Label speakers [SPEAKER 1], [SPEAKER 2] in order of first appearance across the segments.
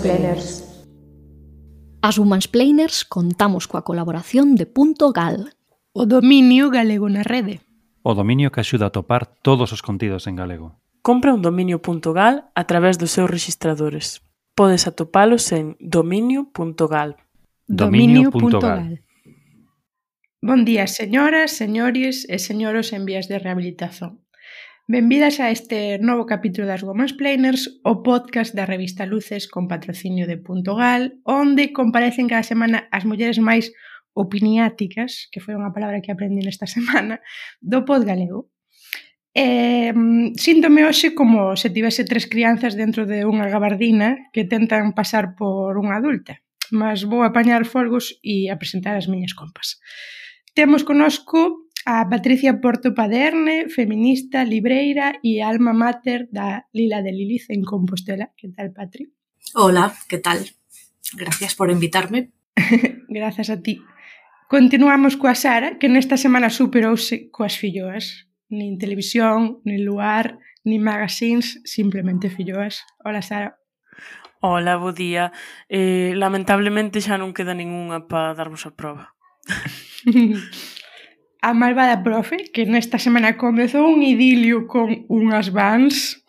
[SPEAKER 1] Humansplainers. As Womansplainers
[SPEAKER 2] contamos coa colaboración de Punto Gal.
[SPEAKER 3] O dominio galego na rede.
[SPEAKER 4] O dominio que axuda a topar todos os contidos en galego.
[SPEAKER 5] Compra un dominio.gal a través dos seus registradores. Podes atopalos en dominio.gal.
[SPEAKER 4] Dominio.gal.
[SPEAKER 3] Bon día, señoras, señores e señoros en vías de rehabilitación. Benvidas a este novo capítulo das Gomas Planers, o podcast da revista Luces con patrocinio de Punto Gal, onde comparecen cada semana as mulleres máis opiniáticas, que foi unha palabra que aprendi nesta semana, do pod galego. Eh, síntome hoxe como se tivese tres crianzas dentro de unha gabardina que tentan pasar por unha adulta, mas vou apañar folgos e a presentar as miñas compas. Temos conosco a Patricia Porto Paderne, feminista, libreira e alma mater da Lila de Liliz en Compostela. Que tal, Patri?
[SPEAKER 6] Hola, que tal? Gracias por invitarme.
[SPEAKER 3] Gracias a ti. Continuamos coa Sara, que nesta semana superouse coas filloas. Nin televisión, nin luar, nin magazines, simplemente filloas. Hola, Sara.
[SPEAKER 5] Hola, bo día. Eh, lamentablemente xa non queda ningunha para darvos a prova.
[SPEAKER 3] a malvada profe, que nesta semana comezou un idilio con unhas vans.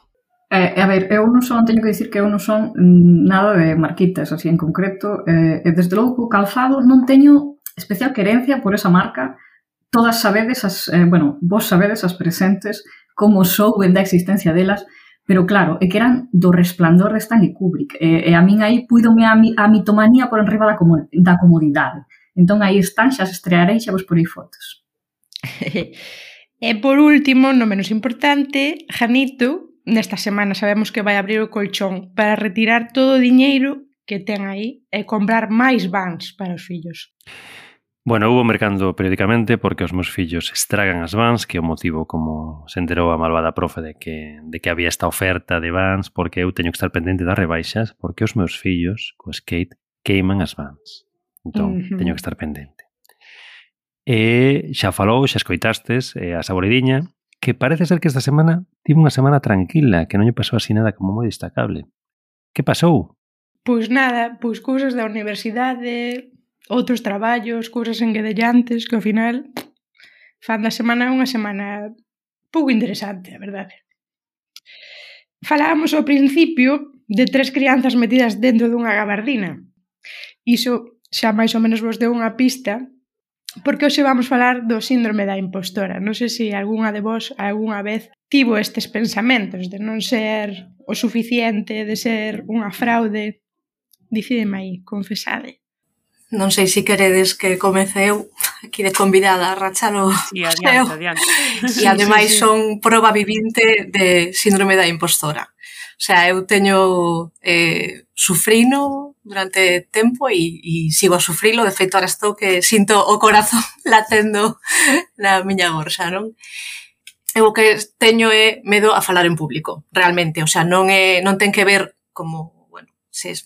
[SPEAKER 7] Eh, a ver, eu non son, teño que dicir que eu non son mm, nada de marquitas así en concreto. Eh, e desde logo, calzado non teño especial querencia por esa marca. Todas sabedes, as, eh, bueno, vos sabedes as presentes como souben da existencia delas, pero claro, é que eran do resplandor de Stanley Kubrick. E, e a min aí puidome a, mi, a mitomanía por enriba da, comod da comodidade. Entón aí están, xa se estrearei xa vos porei fotos
[SPEAKER 3] e por último, no menos importante, Janito, nesta semana sabemos que vai abrir o colchón para retirar todo o diñeiro que ten aí e comprar máis vans para os fillos.
[SPEAKER 4] Bueno, hubo mercando periódicamente porque os meus fillos estragan as vans, que é o motivo como se enterou a malvada profe de que, de que había esta oferta de vans, porque eu teño que estar pendente das rebaixas, porque os meus fillos, co skate, queiman as vans. Entón, uh -huh. teño que estar pendente. E xa falou, xa escoitastes eh, a Saboridiña, que parece ser que esta semana tivo unha semana tranquila, que non lle pasou así nada como moi destacable. Que pasou?
[SPEAKER 3] Pois nada, pois cousas da universidade, outros traballos, cousas enguedellantes que ao final fan da semana unha semana pouco interesante, a verdade. Falábamos ao principio de tres crianzas metidas dentro dunha gabardina. Iso xa máis ou menos vos deu unha pista porque hoxe vamos falar do síndrome da impostora. Non sei se algunha de vos algunha vez tivo estes pensamentos de non ser o suficiente, de ser unha fraude. Dicídeme aí, confesade.
[SPEAKER 6] Non sei se queredes que comece eu aquí de convidada a rachar o
[SPEAKER 5] sí, adiante, adiante.
[SPEAKER 6] E ademais sí, sí, sí. son proba vivinte de síndrome da impostora. O sea, eu teño eh, sufrino durante tempo e, e sigo a sufrilo, de feito, ahora estou que sinto o corazón latendo na miña gorxa, non? Eu o que teño é medo a falar en público, realmente, o sea, non é non ten que ver como, bueno, se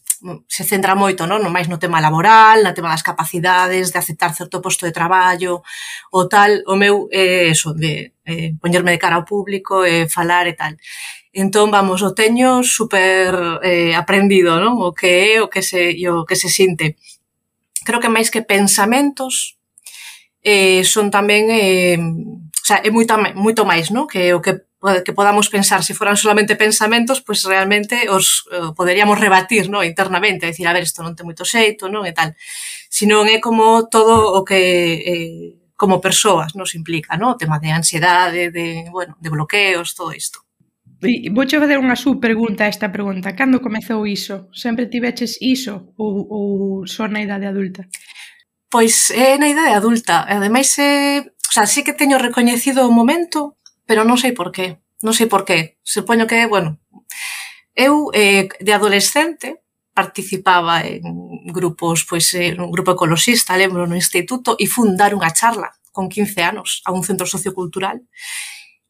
[SPEAKER 6] se centra moito, non, no máis no tema laboral, na tema das capacidades de aceptar certo posto de traballo ou tal, o meu é eso de eh, poñerme de cara ao público e falar e tal. Entón, vamos, o teño super eh, aprendido, non? O que é, o que se, o que se sinte. Creo que máis que pensamentos eh, son tamén... Eh, o sea, é moito, moito máis, non? Que o que que podamos pensar, se foran solamente pensamentos, pois pues realmente os eh, poderíamos rebatir, no, internamente, decir, a ver, isto non ten moito xeito, non, e tal. Senón é como todo o que eh, como persoas nos implica, no, o tema de ansiedade, de, bueno, de bloqueos, todo isto.
[SPEAKER 3] Vouche facer unha subpregunta a esta pregunta. Cando comezou iso? Sempre tiveches iso ou, ou só na idade adulta?
[SPEAKER 6] Pois é na idade adulta. Ademais, é... o sea, sí que teño recoñecido o momento, pero non sei por qué. Non sei por qué. Supoño que, bueno, eu eh, de adolescente participaba en grupos, pois, en un grupo ecoloxista, lembro, no instituto, e fundar unha charla con 15 anos a un centro sociocultural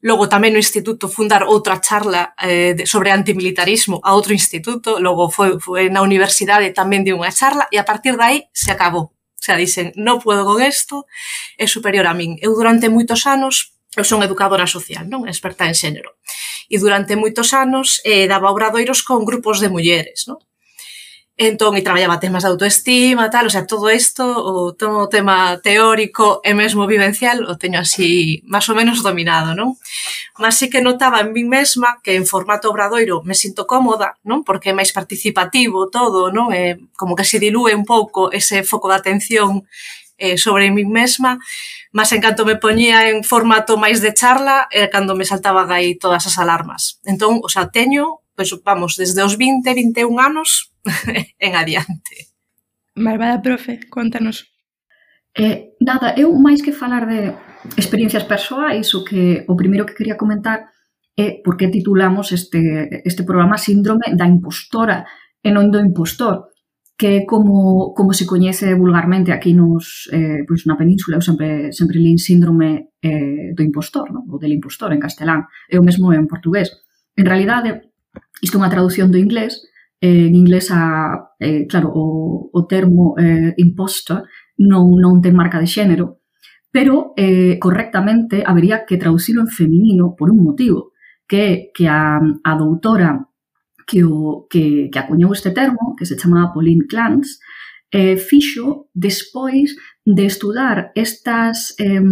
[SPEAKER 6] Logo tamén no instituto fundar outra charla eh, sobre antimilitarismo a outro instituto, logo foi, foi na universidade tamén de unha charla e a partir dai se acabou. O sea, dicen, non puedo con isto, é superior a min. Eu durante moitos anos eu son educadora social, non? Experta en xénero. E durante moitos anos eh, daba obradoiros con grupos de mulleres, non? Entón, e traballaba temas de autoestima, tal, o sea, todo isto, o todo o tema teórico e mesmo vivencial, o teño así máis ou menos dominado, non? Mas sí que notaba en min mesma que en formato obradoiro me sinto cómoda, non? Porque é máis participativo todo, non? É como que se dilúe un pouco ese foco de atención eh, sobre min mesma, mas en canto me poñía en formato máis de charla, era cando me saltaban aí todas as alarmas. Entón, o sea, teño, pois, pues, vamos, desde os 20, 21 anos, en adiante.
[SPEAKER 3] Malvada profe, contanos.
[SPEAKER 2] Eh, nada, eu máis que falar de experiencias persoais, o que o primeiro que quería comentar é por que titulamos este, este programa Síndrome da impostora e non do impostor, que é como, como se coñece vulgarmente aquí nos, eh, pois na península, eu sempre, sempre lín síndrome eh, do impostor, no? ou del impostor en castelán, é o mesmo en portugués. En realidade, isto é unha traducción do inglés, en inglés a, eh, claro, o, o termo eh, imposta non, non ten marca de xénero, pero eh, correctamente habería que traducilo en feminino por un motivo, que que a, a doutora que, o, que, que acuñou este termo, que se chamaba Pauline Clance, eh, fixo despois de estudar estas, eh,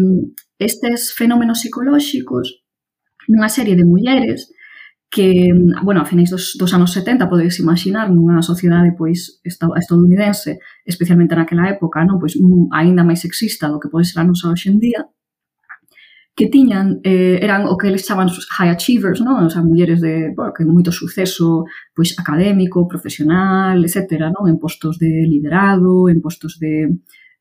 [SPEAKER 2] estes fenómenos psicolóxicos nunha serie de mulleres que, bueno, a finais dos, dos anos 70 podedes imaginar nunha sociedade pois estadounidense, especialmente naquela época, non? pois aínda máis sexista do que pode ser a nosa hoxe en día, que tiñan eh, eran o que eles chaman high achievers, non? O sea, mulleres de, bueno, que moito suceso pois académico, profesional, etc., non? En postos de liderado, en postos de,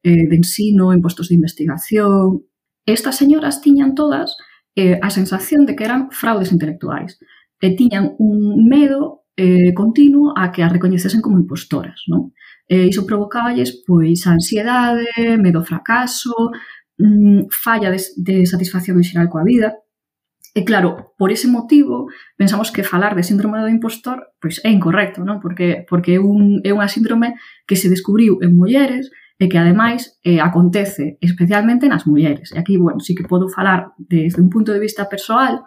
[SPEAKER 2] eh, de ensino, en postos de investigación. Estas señoras tiñan todas eh, a sensación de que eran fraudes intelectuais e tiñan un medo eh, continuo a que as recoñecesen como impostoras, non? E iso provocaballes pois ansiedade, medo ao fracaso, mmm, falla de, de satisfacción en xeral coa vida. E claro, por ese motivo, pensamos que falar de síndrome do impostor pois é incorrecto, non? Porque porque é un é unha síndrome que se descubriu en mulleres e que ademais eh, acontece especialmente nas mulleres. E aquí, bueno, sí que podo falar desde un punto de vista persoal,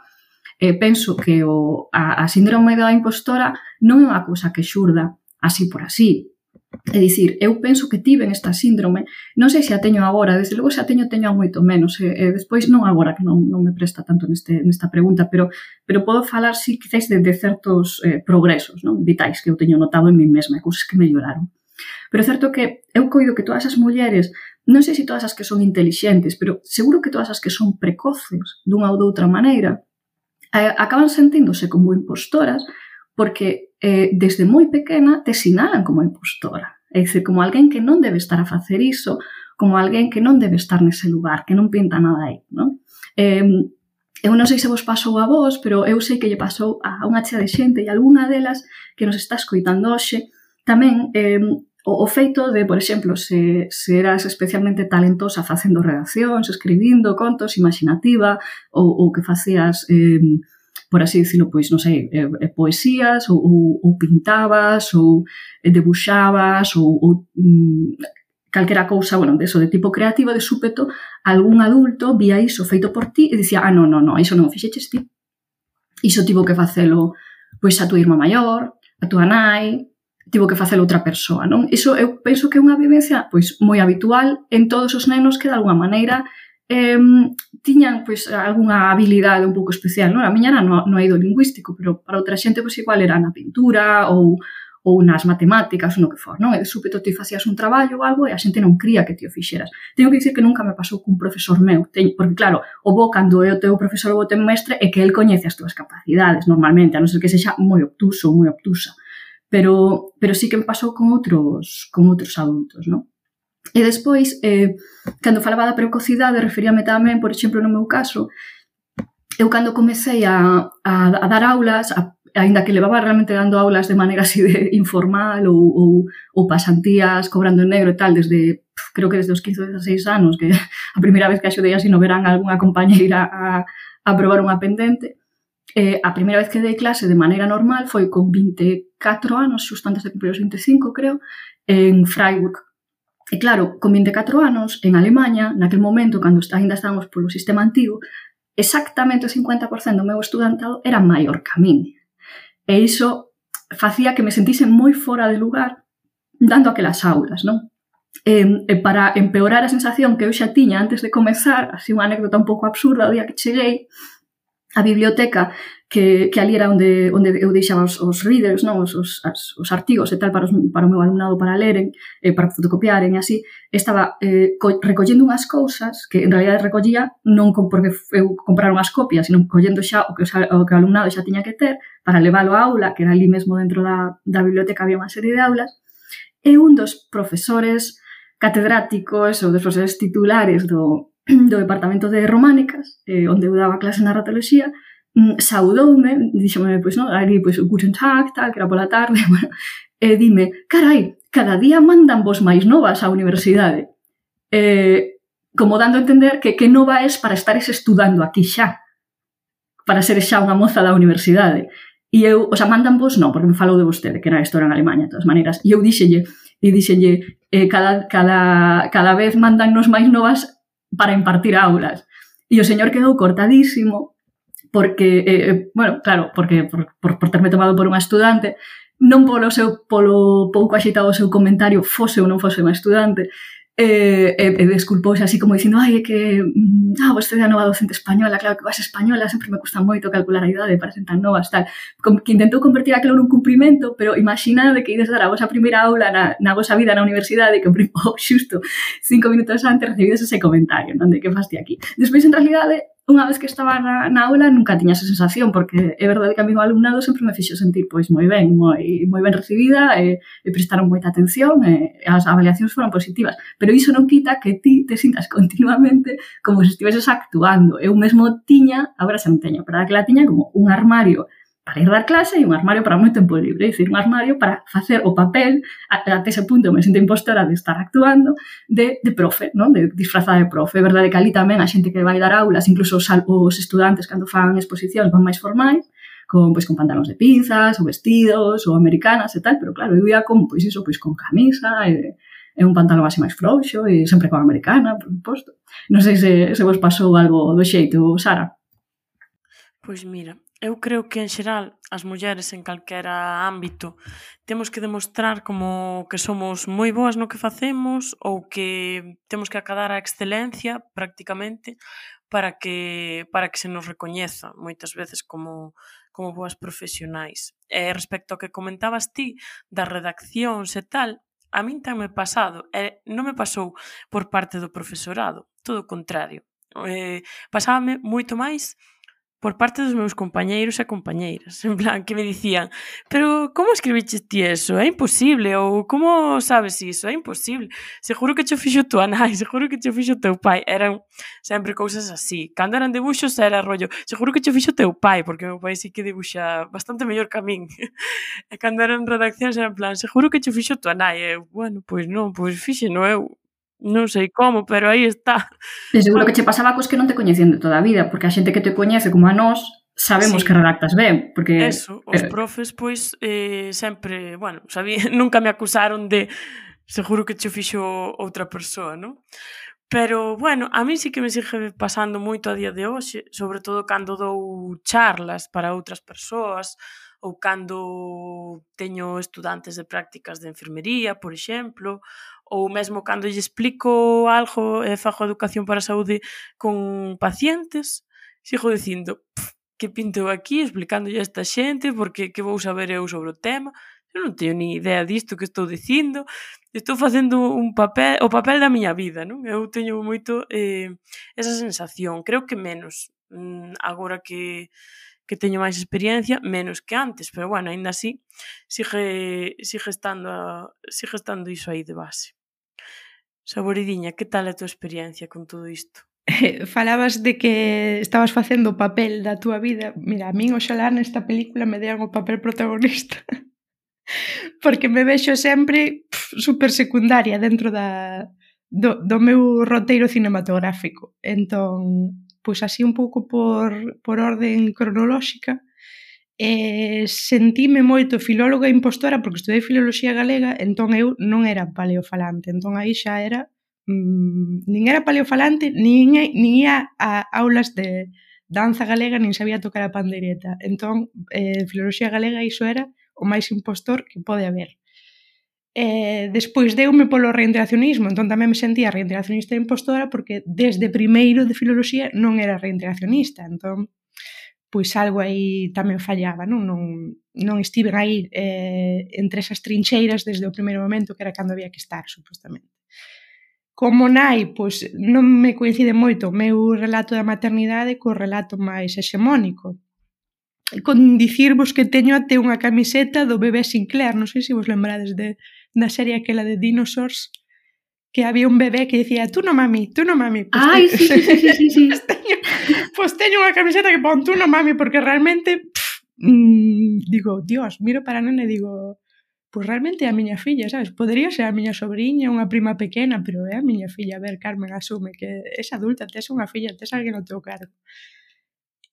[SPEAKER 2] eh, penso que o, a, a síndrome da impostora non é unha cousa que xurda así por así. É dicir, eu penso que tiven esta síndrome, non sei se a teño agora, desde logo se a teño, teño moito menos, e, e despois non agora, que non, non me presta tanto neste, nesta pregunta, pero, pero podo falar, si sí, quizáis, de, de certos eh, progresos non vitais que eu teño notado en mí mesma, cousas que melloraron. Pero é certo que eu coido que todas as mulleres, non sei se todas as que son intelixentes, pero seguro que todas as que son precoces dunha ou doutra maneira, eh, acaban sentíndose como impostoras porque eh, desde moi pequena te sinalan como impostora. É dicir, como alguén que non debe estar a facer iso, como alguén que non debe estar nese lugar, que non pinta nada aí, non? Eh, eu non sei se vos pasou a vos, pero eu sei que lle pasou a unha chea de xente e algunha delas que nos está escoitando hoxe, tamén eh, O, o feito de, por exemplo, se, se eras especialmente talentosa facendo redaccións, escribindo contos, imaginativa, ou, ou que facías, eh, por así dicilo, pois, non sei, eh, eh poesías, ou, ou, ou pintabas, ou eh, debuxabas, ou, ou mm, calquera cousa, bueno, de eso, de tipo creativo, de súpeto, algún adulto vía iso feito por ti e dicía, ah, non, non, non, iso non o fixeches ti. Iso tivo que facelo pois a tua irmá maior, a tua nai, tivo que facer outra persoa, non? Iso eu penso que é unha vivencia pois moi habitual en todos os nenos que de alguma maneira eh, tiñan pois algunha habilidade un pouco especial, non? A miña era no, no eido lingüístico, pero para outra xente pois igual era na pintura ou ou nas matemáticas, ou no que for, non? E de súpeto ti facías un traballo ou algo e a xente non cría que ti o fixeras. Teño que dicir que nunca me pasou cun profesor meu, teño, porque claro, o bo cando é o teu profesor ou o teu mestre é que el coñece as túas capacidades normalmente, a non ser que sexa moi obtuso ou moi obtusa pero, pero sí que me pasou con outros, con outros adultos, non? E despois, eh, cando falaba da precocidade, referíame tamén, por exemplo, no meu caso, eu cando comecei a, a, a dar aulas, a, ainda que levaba realmente dando aulas de maneira así de informal ou, ou, ou pasantías, cobrando en negro e tal, desde creo que desde os 15 ou 16 anos, que a primeira vez que axudei así no verán a algunha compañeira a, a probar unha pendente, Eh, a primeira vez que dei clase de maneira normal foi con 24 anos, xusto antes de cumprir os 25, creo, en Freiburg. E claro, con 24 anos, en Alemanha, naquel momento, cando ainda estábamos polo sistema antigo, exactamente o 50% do meu estudantado era maior que a min. E iso facía que me sentise moi fora de lugar dando aquelas aulas, non? E, e para empeorar a sensación que eu xa tiña antes de comezar, así unha anécdota un pouco absurda o día que cheguei, a biblioteca que, que ali era onde, onde eu deixaba os, os readers, non? Os, os, as, os artigos e tal para, os, para o meu alumnado para leren, eh, para fotocopiaren e así, estaba eh, co, recollendo unhas cousas que en realidad recollía non con, porque eu comprar unhas copias, sino collendo xa o que, o que o alumnado xa tiña que ter para leválo á aula, que era ali mesmo dentro da, da biblioteca había unha serie de aulas, e un dos profesores catedráticos ou dos profesores titulares do, do Departamento de Románicas, eh, onde eu daba clase na ratoloxía, mm, saudoume, díxome, pois, non, ali, pois, Guten Tag, tal, que era pola tarde, bueno, e dime, carai, cada día mandan vos máis novas á universidade. Eh, como dando a entender que que nova es para estar es estudando aquí xa, para ser xa unha moza da universidade. E eu, o sea, mandan vos, non, porque me falou de vostede, que era isto era en Alemanha, de todas maneiras. E eu díxelle, e díxelle, eh, cada, cada, cada vez mandannos máis novas para impartir aulas. E o señor quedou cortadísimo porque, eh, bueno, claro, porque por, por, por terme tomado por unha estudante, non polo seu polo pouco axitado o seu comentario fose ou non fose unha estudante, E, e, e desculpouse así como dicindo ai, é que mm, ah, vostede é a nova docente española claro que vas española, sempre me custa moito calcular a idade para ser tan novas, tal. Como que intentou convertir aquilo nun cumprimento pero imaginade que ides dar a vosa primeira aula na, na vosa vida na universidade que oh, xusto cinco minutos antes recibides ese comentario non de que faste aquí? Despois en realidade unha vez que estaba na, na aula nunca tiña esa sensación, porque é verdade que a mí o alumnado sempre me fixo sentir pois moi ben, moi, moi ben recibida, e, e prestaron moita atención, e, as avaliacións foron positivas. Pero iso non quita que ti te sintas continuamente como se estiveses actuando. Eu mesmo tiña, agora xa non teño, pero que la tiña como un armario para ir dar clase e un armario para moi tempo libre, é dicir, un armario para facer o papel, até ese punto me sinto impostora de estar actuando, de, de profe, non? de disfrazada de profe. É verdade que ali tamén a xente que vai dar aulas, incluso os, os estudantes cando fan exposicións van máis formais, con, pois, con pantalóns de pinzas, ou vestidos, ou americanas e tal, pero claro, eu ia con, pois, iso, pois, con camisa, eh, e, é un pantalón así máis frouxo eh, e sempre con americana, por suposto. Non sei se, se vos pasou algo do xeito, Sara.
[SPEAKER 5] Pois mira, Eu creo que en xeral as mulleres en calquera ámbito temos que demostrar como que somos moi boas no que facemos ou que temos que acadar a excelencia prácticamente para que para que se nos recoñeza moitas veces como como boas profesionais. E respecto ao que comentabas ti das redaccións e tal, a min tan me pasado, e non me pasou por parte do profesorado, todo o contrario. Eh, pasábame moito máis por parte dos meus compañeiros e compañeiras, en plan, que me dicían, pero como escribiches ti eso? É imposible, ou como sabes iso? É imposible. Seguro que che fixo tua nai, seguro que che fixo teu pai. Eran sempre cousas así. Cando eran debuxos era rollo, seguro que che fixo teu pai, porque meu pai sí que debuxa bastante mellor que a min. e cando eran redaccións era en plan, seguro que che fixo tua nai. Eu, bueno, pois non, pois fixe, no eu non sei como, pero aí está.
[SPEAKER 2] E seguro que che pasaba cos que non te coñecían de toda a vida, porque a xente que te coñece como a nós, sabemos sí. que redactas ben, porque...
[SPEAKER 5] Eso, os eh... profes, pois, eh, sempre, bueno, sabía, nunca me acusaron de seguro que che fixo outra persoa, non? Pero, bueno, a mí sí que me sigue pasando moito a día de hoxe, sobre todo cando dou charlas para outras persoas, ou cando teño estudantes de prácticas de enfermería, por exemplo, ou mesmo cando lle explico algo e fago educación para a saúde con pacientes, sigo dicindo que pinto aquí explicándolle a esta xente porque que vou saber eu sobre o tema. Eu non teño ni idea disto que estou dicindo. Estou facendo un papel o papel da miña vida non? Eu teño moito eh, esa sensación creo que menos mm, agora que que teño máis experiencia, menos que antes, pero bueno, aínda así sigue, sigue, estando, sigue estando iso aí de base. Saboridiña, que tal a tua experiencia con todo isto?
[SPEAKER 3] Eh, falabas de que estabas facendo o papel da túa vida. Mira, a min oxalá nesta película me dean o papel protagonista. Porque me vexo sempre pff, super secundaria dentro da, do, do meu roteiro cinematográfico. Entón, pois así un pouco por, por orden cronolóxica, eh, sentime moito filóloga impostora porque estudei filoloxía galega, entón eu non era paleofalante, entón aí xa era mmm, nin era paleofalante, nin, nin ia a aulas de danza galega, nin sabía tocar a pandereta. Entón, eh, filoloxía galega iso era o máis impostor que pode haber eh, despois deume polo reintegracionismo, entón tamén me sentía reintegracionista e impostora porque desde primeiro de filoloxía non era reintegracionista, entón pois algo aí tamén fallaba, non, non, non estiven aí eh, entre esas trincheiras desde o primeiro momento que era cando había que estar, supostamente. Como nai, pois non me coincide moito o meu relato da maternidade co relato máis hexemónico, con dicirvos que teño até unha camiseta do bebé Sinclair, non sei se vos lembrades de, na serie aquela de Dinosaurs que había un bebé que decía tú no mami, tú no mami.
[SPEAKER 7] Pues Ai, te... sí, sí, sí, sí, sí.
[SPEAKER 3] pues, teño, pues teño unha camiseta que pon tú no mami porque realmente pff, mmm, digo, dios, miro para nene e digo pues realmente é a miña filla, sabes? podría ser a miña sobrinha, unha prima pequena, pero é a miña filla. A ver, Carmen, asume que es adulta, tes unha filla, tes alguén no teu cargo.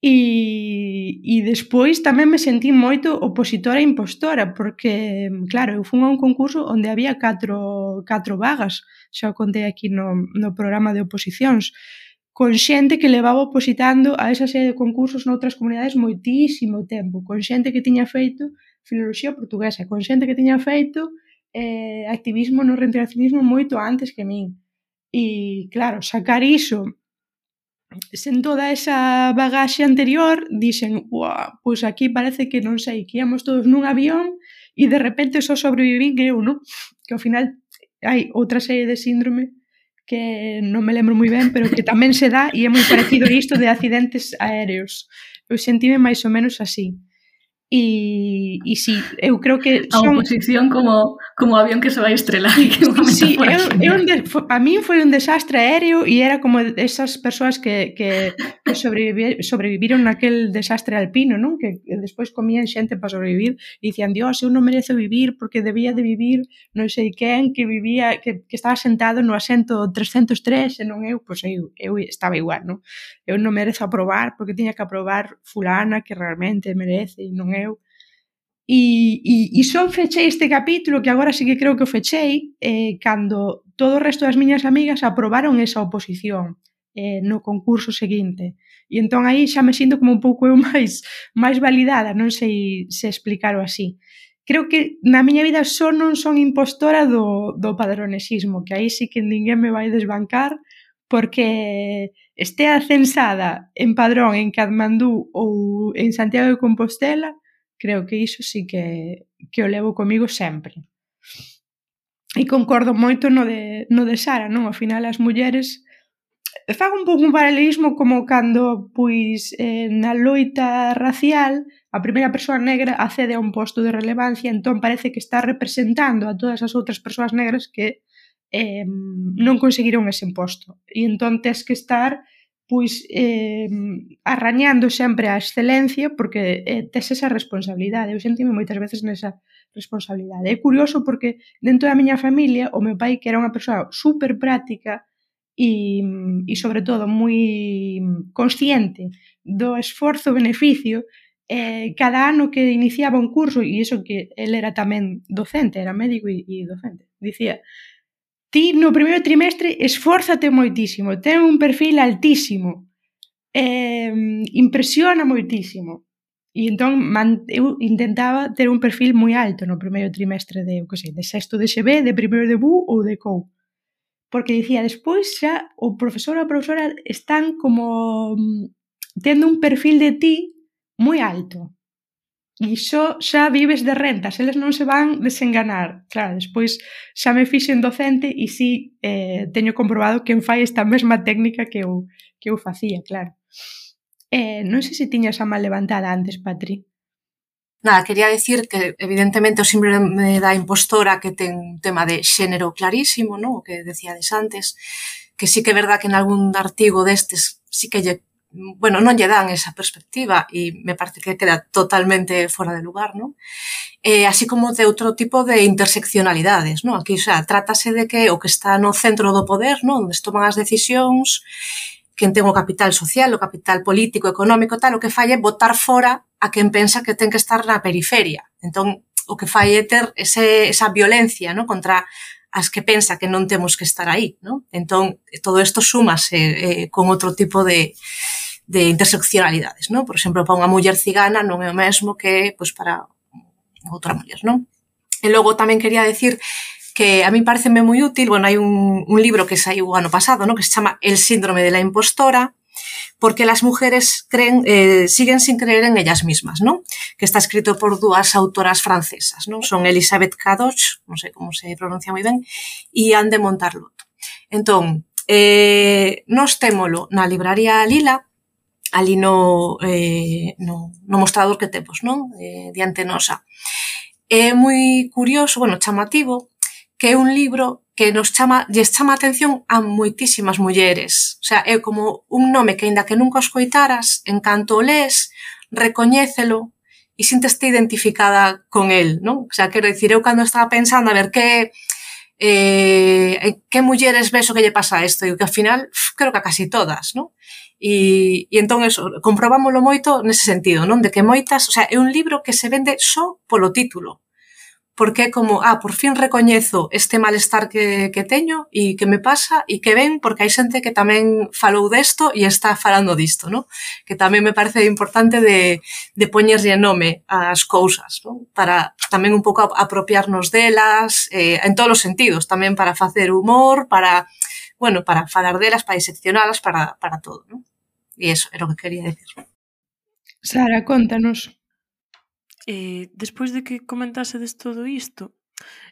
[SPEAKER 3] E, e despois tamén me sentí moito opositora e impostora, porque, claro, eu fun a un concurso onde había catro, catro vagas, xa o contei aquí no, no programa de oposicións, con xente que levaba opositando a esa serie de concursos noutras comunidades moitísimo tempo, con xente que tiña feito filoloxía portuguesa, con xente que tiña feito eh, activismo no reintegracionismo moito antes que min. E, claro, sacar iso sen toda esa bagaxe anterior, dixen, ua, pois aquí parece que non sei, que íamos todos nun avión e de repente só sobrevivín eu, non? Que ao final hai outra serie de síndrome que non me lembro moi ben, pero que tamén se dá e é moi parecido isto de accidentes aéreos. Eu sentime máis ou menos así. E, e si, eu creo que
[SPEAKER 7] son... A oposición como, como avión que se vai estrelar. Que
[SPEAKER 3] sí, eu, eu un de, a min foi un desastre aéreo e era como esas persoas que, que sobrevivi, sobreviviron naquel desastre alpino, non? Que, que despois comían xente para sobrevivir e dicían, dios, eu non merezo vivir porque debía de vivir non sei quen que vivía, que, que estaba sentado no asento 303 e non eu, pois eu, eu estaba igual, non? Eu non merezo aprobar porque tiña que aprobar fulana que realmente merece e non eu eu. E, e, e só fechei este capítulo, que agora sí que creo que o fechei, eh, cando todo o resto das miñas amigas aprobaron esa oposición eh, no concurso seguinte. E entón aí xa me sinto como un pouco eu máis, máis validada, non sei se explicarlo así. Creo que na miña vida só non son impostora do, do padronesismo, que aí sí que ninguén me vai desbancar, porque estea censada en Padrón, en Katmandú ou en Santiago de Compostela, Creo que iso sí que, que o levo comigo sempre. E concordo moito no de, no de Sara, non? Ao final as mulleres eh, fago un pouco un paralelismo como cando pois eh, na loita racial a primeira persoa negra accede a un posto de relevancia, entón parece que está representando a todas as outras persoas negras que eh, non conseguiron ese posto. E entón tes que estar pois eh, arrañando sempre a excelencia porque eh, tes esa responsabilidade. Eu sentime moitas veces nesa responsabilidade. É curioso porque dentro da miña familia o meu pai que era unha persoa super práctica e, e sobre todo moi consciente do esforzo-beneficio eh, cada ano que iniciaba un curso e iso que el era tamén docente, era médico e, e docente, dicía ti no primeiro trimestre esfórzate moitísimo, ten un perfil altísimo, eh, impresiona moitísimo. E entón man, eu intentaba ter un perfil moi alto no primeiro trimestre de, eu que sei, de sexto de XB, de primeiro de BU ou de COU. Porque dicía, despois xa o profesor ou a profesora están como mm, tendo un perfil de ti moi alto e xo xa vives de rentas, eles non se van desenganar. Claro, despois xa me fixen docente e si sí, eh, teño comprobado que fai esta mesma técnica que eu, que eu facía, claro. Eh, non sei se tiñas a mal levantada antes, Patri.
[SPEAKER 6] Nada, quería decir que evidentemente o síndrome da impostora que ten un tema de xénero clarísimo, non? o que decíades antes, que sí que é verdad que en algún artigo destes sí que lle bueno, non lle dan esa perspectiva e me parece que queda totalmente fora de lugar, non? Eh, así como de outro tipo de interseccionalidades, non? Aquí, xa, trátase de que o que está no centro do poder, non? Onde toman as decisións, quen ten o capital social, o capital político, económico, tal, o que fai é botar fora a quen pensa que ten que estar na periferia. Entón, o que fai é ter ese, esa violencia non? contra as que pensa que non temos que estar aí, non? Entón, todo isto súmase eh, con outro tipo de, de interseccionalidades, non? Por exemplo, para unha muller cigana non é o mesmo que pois, para outra muller, non? E logo tamén quería decir que a mí pareceme moi útil, bueno, hai un, un libro que saiu o ano pasado, ¿no? que se chama El síndrome de la impostora, porque las mujeres creen, eh, siguen sin creer en ellas mismas, ¿no? Que está escrito por dúas autoras francesas, ¿no? Son Elisabeth Cadoch, non sei como se pronuncia moi ben, e Anne de Montarlot. Entón, eh, nos témolo na libraría Lila, ali no, eh, no, no mostrador que temos, non? Eh, diante nosa. É moi curioso, bueno, chamativo, que é un libro que nos chama, lles chama a atención a moitísimas mulleres. O sea, é como un nome que, aínda que nunca os coitaras, en canto o lees, recoñécelo e sinteste identificada con el, non? O sea, quero dicir, eu cando estaba pensando a ver que eh, que mulleres ves o que lle pasa a isto? E que ao final, creo que a casi todas, non? E, e entón eso, comprobámoslo moito nese sentido, non? De que moitas, o sea, é un libro que se vende só polo título porque é como, ah, por fin recoñezo este malestar que, que teño e que me pasa e que ven porque hai xente que tamén falou desto e está falando disto, no? que tamén me parece importante de, de poñerlle nome ás cousas, no? para tamén un pouco apropiarnos delas eh, en todos os sentidos, tamén para facer humor, para, bueno, para falar delas, para diseccionalas, para, para todo. No? E iso era o que quería decir.
[SPEAKER 3] Sara, contanos.
[SPEAKER 5] Eh, despois de que comentasedes todo isto,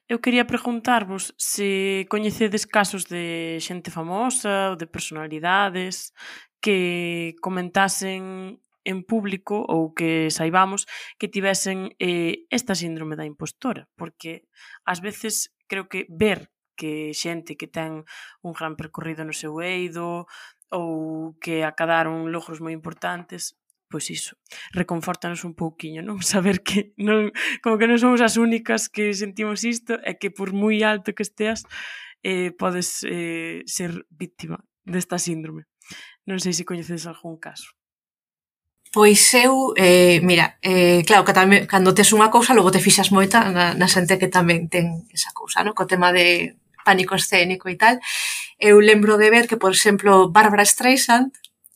[SPEAKER 5] eu quería preguntarvos se coñecedes casos de xente famosa ou de personalidades que comentasen en público ou que saibamos que tivesen eh, esta síndrome da impostora, porque ás veces creo que ver que xente que ten un gran percorrido no seu eido ou que acadaron logros moi importantes pois iso, reconfortanos un pouquiño, non? Saber que non, como que non somos as únicas que sentimos isto e que por moi alto que esteas eh, podes eh, ser víctima desta síndrome. Non sei se coñeces algún caso.
[SPEAKER 6] Pois eu, eh, mira, eh, claro, que tamén, cando tes unha cousa, logo te fixas moita na, na xente que tamén ten esa cousa, no? co tema de pánico escénico e tal. Eu lembro de ver que, por exemplo, Bárbara Streisand,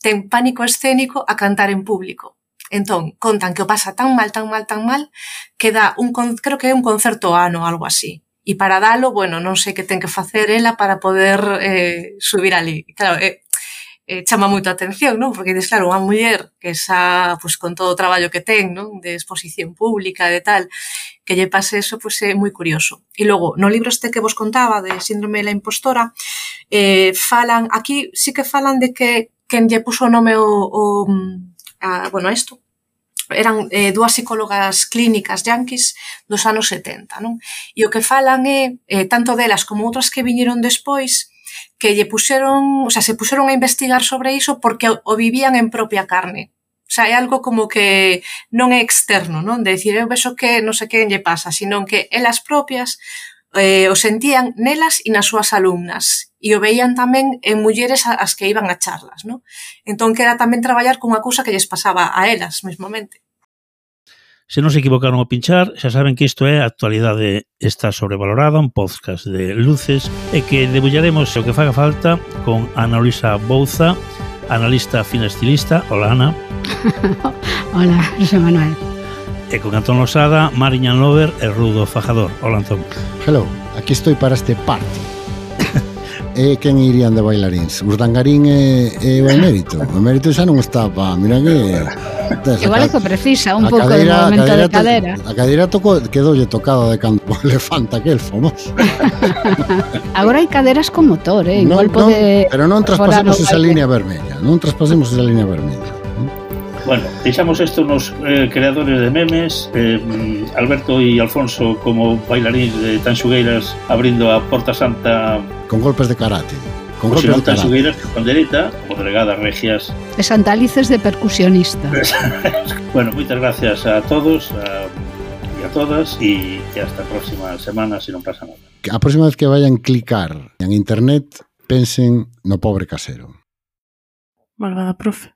[SPEAKER 6] ten pánico escénico a cantar en público. Entón, contan que o pasa tan mal, tan mal, tan mal, que dá un, creo que é un concerto ano, algo así. E para dalo, bueno, non sei que ten que facer ela para poder eh, subir ali. Claro, eh, eh, chama moito a atención, non? Porque, dices, claro, unha muller que xa, pues, con todo o traballo que ten, non? De exposición pública, de tal, que lle pase eso, pues, é moi curioso. E logo, no libro este que vos contaba de síndrome da impostora, eh, falan, aquí sí que falan de que quen lle puso o nome o, o a, bueno, isto, eran eh, dúas psicólogas clínicas yanquis dos anos 70, non? E o que falan é, eh, tanto delas como outras que viñeron despois, que lle puxeron, o sea, se puxeron a investigar sobre iso porque o, o vivían en propia carne. O sea, é algo como que non é externo, non? De decir, eu vexo que non sei que lle pasa, sino que elas propias eh, o sentían nelas e nas súas alumnas e o veían tamén en mulleres as que iban a charlas, non? Entón que era tamén traballar cunha cousa que lles pasaba a elas mesmamente.
[SPEAKER 8] Se non se equivocaron a pinchar, xa saben que isto é a actualidade está sobrevalorada, un podcast de luces, e que debullaremos o que faga falta con Ana Luisa Bouza, analista fina estilista. Hola, Ana.
[SPEAKER 9] Hola, José Manuel
[SPEAKER 8] e con Antón Losada, Mariñan Lover e Rudo Fajador. Hola, Antón.
[SPEAKER 10] Hello, aquí estou para este party. e eh, quen irían de bailaríns? Os dangarín e, e o emérito. O emérito xa non está pa, mira que...
[SPEAKER 9] Tes, Igual é que precisa un pouco de movimento de cadera.
[SPEAKER 10] A cadeira tocou, quedoulle tocada de canto o elefante aquel famoso.
[SPEAKER 9] Agora hai caderas con motor, eh? Igual
[SPEAKER 10] non,
[SPEAKER 9] pode...
[SPEAKER 10] Non, pero non traspasemos esa línea vermella, non traspasemos esa línea vermella.
[SPEAKER 8] Bueno, deixamos isto nos eh, creadores de memes eh, mm, Alberto e Alfonso como bailarín de Tanxugueiras abrindo a Porta Santa.
[SPEAKER 10] Con golpes de karate Con
[SPEAKER 8] golpes de Tanxugueiras con dereita, como delegadas regias.
[SPEAKER 9] E santalices de percusionista.
[SPEAKER 8] Bueno, moitas gracias a todos a, e a todas e, que hasta a próxima semana se si non pasa nada.
[SPEAKER 10] A próxima vez que vayan clicar en internet pensen no pobre casero.
[SPEAKER 5] Malvada profe.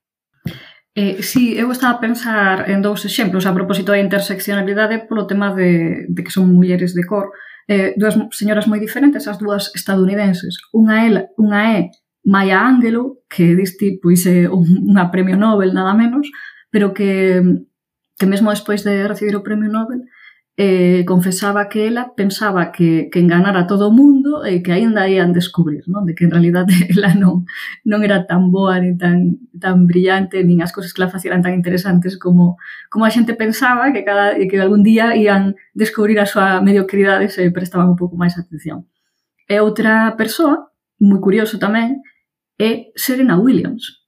[SPEAKER 7] Eh, sí, eu estaba a pensar en dous exemplos a propósito da interseccionalidade polo tema de, de que son mulleres de cor. Eh, dúas señoras moi diferentes, as dúas estadounidenses. Unha, ela, unha é
[SPEAKER 2] Maya Angelou, que diste pois, é unha premio Nobel, nada menos, pero que, que mesmo despois de recibir o premio Nobel, eh, confesaba que ela pensaba que, que enganara todo o mundo e que aínda ian descubrir, non? de que en realidad ela non, non era tan boa ni tan, tan brillante, nin as cousas que la facían tan interesantes como, como a xente pensaba que cada que algún día ian descubrir a súa mediocridade se prestaban un pouco máis atención. E outra persoa, moi curioso tamén, é Serena Williams,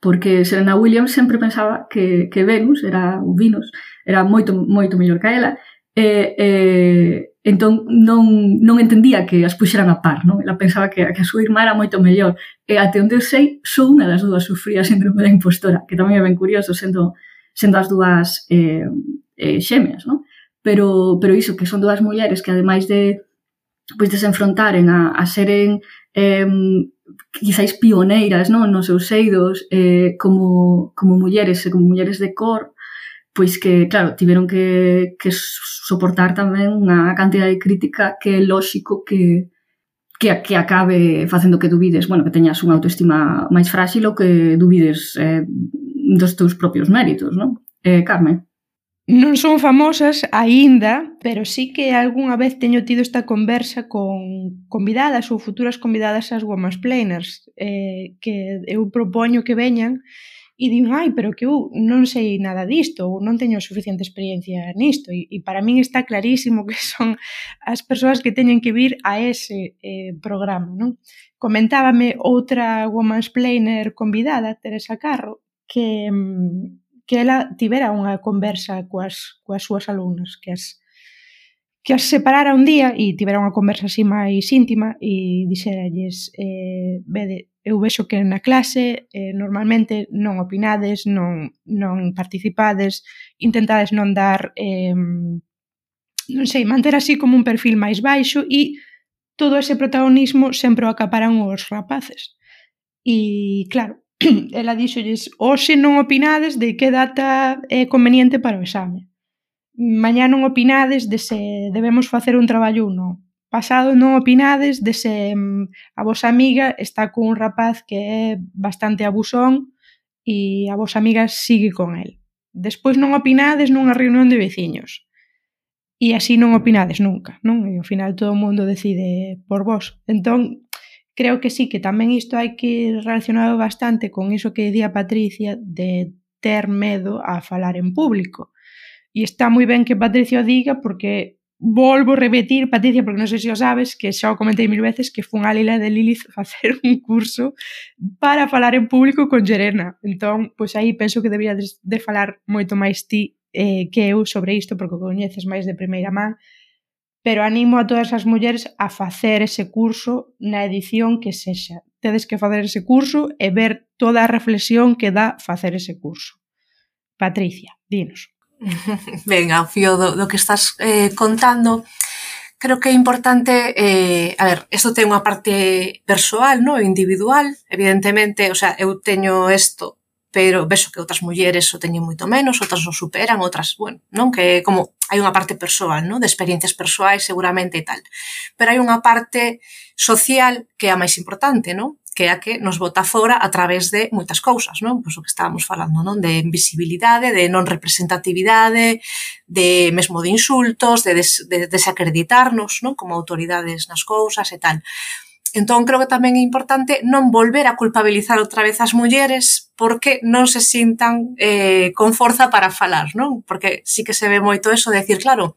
[SPEAKER 2] porque Serena Williams sempre pensaba que, que Venus era o Venus era moito moito mellor que ela e, e entón non, non entendía que as puxeran a par, non? Ela pensaba que, que a súa irmá era moito mellor. E até onde eu sei, só unha das dúas sufría síndrome da impostora, que tamén é ben curioso sendo, sendo as dúas eh, eh, xemeas, non? Pero, pero iso, que son dúas mulleres que ademais de pois desenfrontaren a, a seren eh, quizáis pioneiras non? nos seus eidos eh, como, como mulleres e como mulleres de cor pois que, claro, tiveron que, que soportar tamén unha cantidad de crítica que é lóxico que, que, que acabe facendo que dubides, bueno, que teñas unha autoestima máis frágil ou que dubides eh, dos teus propios méritos, non? Eh, Carmen.
[SPEAKER 3] Non son famosas aínda, pero sí que algunha vez teño tido esta conversa con convidadas ou futuras convidadas ás Women's Planers, eh, que eu propoño que veñan e din, ai, pero que eu non sei nada disto ou non teño suficiente experiencia nisto e, e para min está clarísimo que son as persoas que teñen que vir a ese eh, programa, non? Comentábame outra Women's Planer convidada, Teresa Carro, que mm, que ela tivera unha conversa coas, coas súas alumnas, que as, que as separara un día e tivera unha conversa así máis íntima e dixeralles eh, vede, eu vexo que na clase eh, normalmente non opinades, non, non participades, intentades non dar eh, non sei, manter así como un perfil máis baixo e todo ese protagonismo sempre o acaparan os rapaces. E claro, ela díxolles, hoxe non opinades de que data é conveniente para o exame. Mañá non opinades de se debemos facer un traballo ou non. Pasado non opinades de se mm, a vosa amiga está cun rapaz que é bastante abusón e a vosa amiga sigue con el. Despois non opinades nunha reunión de veciños. E así non opinades nunca, non? E ao final todo o mundo decide por vos. Entón, creo que sí, que tamén isto hai que relacionado bastante con iso que dicía Patricia de ter medo a falar en público. E está moi ben que Patricia o diga porque volvo a repetir, Patricia, porque non sei se o sabes, que xa o comentei mil veces, que fun a Lila de Lilith facer un curso para falar en público con Gerena. Entón, pois aí penso que deberías de falar moito máis ti eh, que eu sobre isto, porque o coñeces máis de primeira man, pero animo a todas as mulleres a facer ese curso na edición que sexa. Tedes que facer ese curso e ver toda a reflexión que dá facer ese curso. Patricia, dinos.
[SPEAKER 6] Venga, fío do, do que estás eh, contando, creo que é importante, eh, a ver, isto ten unha parte persoal, no, individual, evidentemente, o sea, eu teño isto pero vexo que outras mulleres o teñen moito menos, outras o superan, outras, bueno, non que como hai unha parte persoal, non? De experiencias persoais seguramente e tal. Pero hai unha parte social que é a máis importante, non? que é a que nos bota fora a través de moitas cousas, non? Pois o que estábamos falando, non? De invisibilidade, de non representatividade, de mesmo de insultos, de, des, de desacreditarnos, non? Como autoridades nas cousas e tal. Entón, creo que tamén é importante non volver a culpabilizar outra vez as mulleres porque non se sintan eh, con forza para falar, non? Porque sí que se ve moito eso de decir, claro,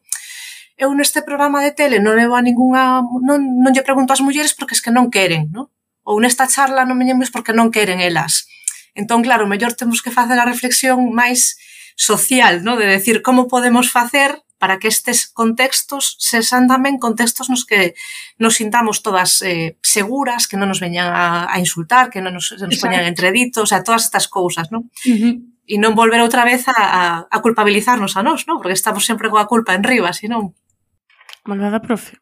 [SPEAKER 6] eu neste programa de tele non levo a ningunha... Non, non lle pregunto ás mulleres porque es que non queren, non? Ou nesta charla non me llamo porque non queren elas. Entón, claro, mellor temos que facer a reflexión máis social, non? De decir como podemos facer para que estes contextos sexan tamén contextos nos que nos sintamos todas eh, seguras, que non nos veñan a, a insultar, que non nos, nos poñan entreditos, a todas estas cousas, non? Uh -huh e non volver outra vez a, a culpabilizarnos a nós, non? Porque estamos sempre coa culpa en riba, senón...
[SPEAKER 5] Malvada profe.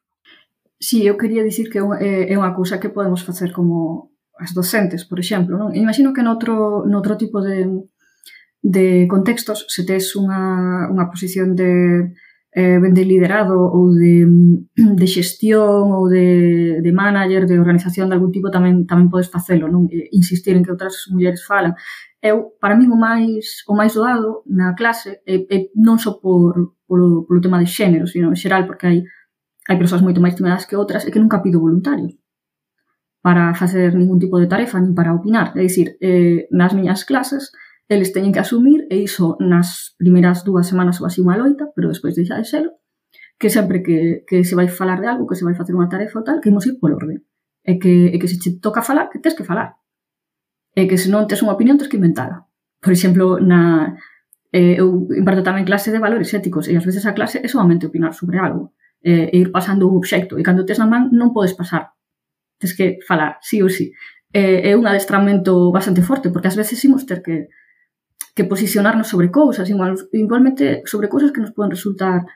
[SPEAKER 2] Sí, eu quería dicir que eh, é unha cousa que podemos facer como as docentes, por exemplo, non? Imagino que noutro, noutro tipo de, de contextos, se tes unha, unha posición de eh, de liderado ou de, de xestión ou de, de manager, de organización de algún tipo, tamén tamén podes facelo, non? E insistir en que outras mulleres falan. Eu, para mí, o máis o máis doado na clase é, é non só por, polo, polo tema de xénero, sino en xeral, porque hai hai persoas moito máis tímidas que outras e que nunca pido voluntarios para facer ningún tipo de tarefa nin para opinar. É dicir, eh, nas miñas clases eles teñen que asumir, e iso nas primeiras dúas semanas ou así unha loita, pero despois deixa de xelo, que sempre que, que se vai falar de algo, que se vai facer unha tarefa ou tal, que imos ir polo orden. E que, e que se che toca falar, que tens que falar. E que se non tes unha opinión, tens que inventala. Por exemplo, na, eh, eu imparto tamén clase de valores éticos, e ás veces a clase é solamente opinar sobre algo, eh, e ir pasando un obxecto, e cando tes na man non podes pasar. Tes que falar, sí ou sí. Eh, é un adestramento bastante forte, porque ás veces imos ter que que posicionarnos sobre cousas, igual, igualmente sobre cousas que nos poden resultar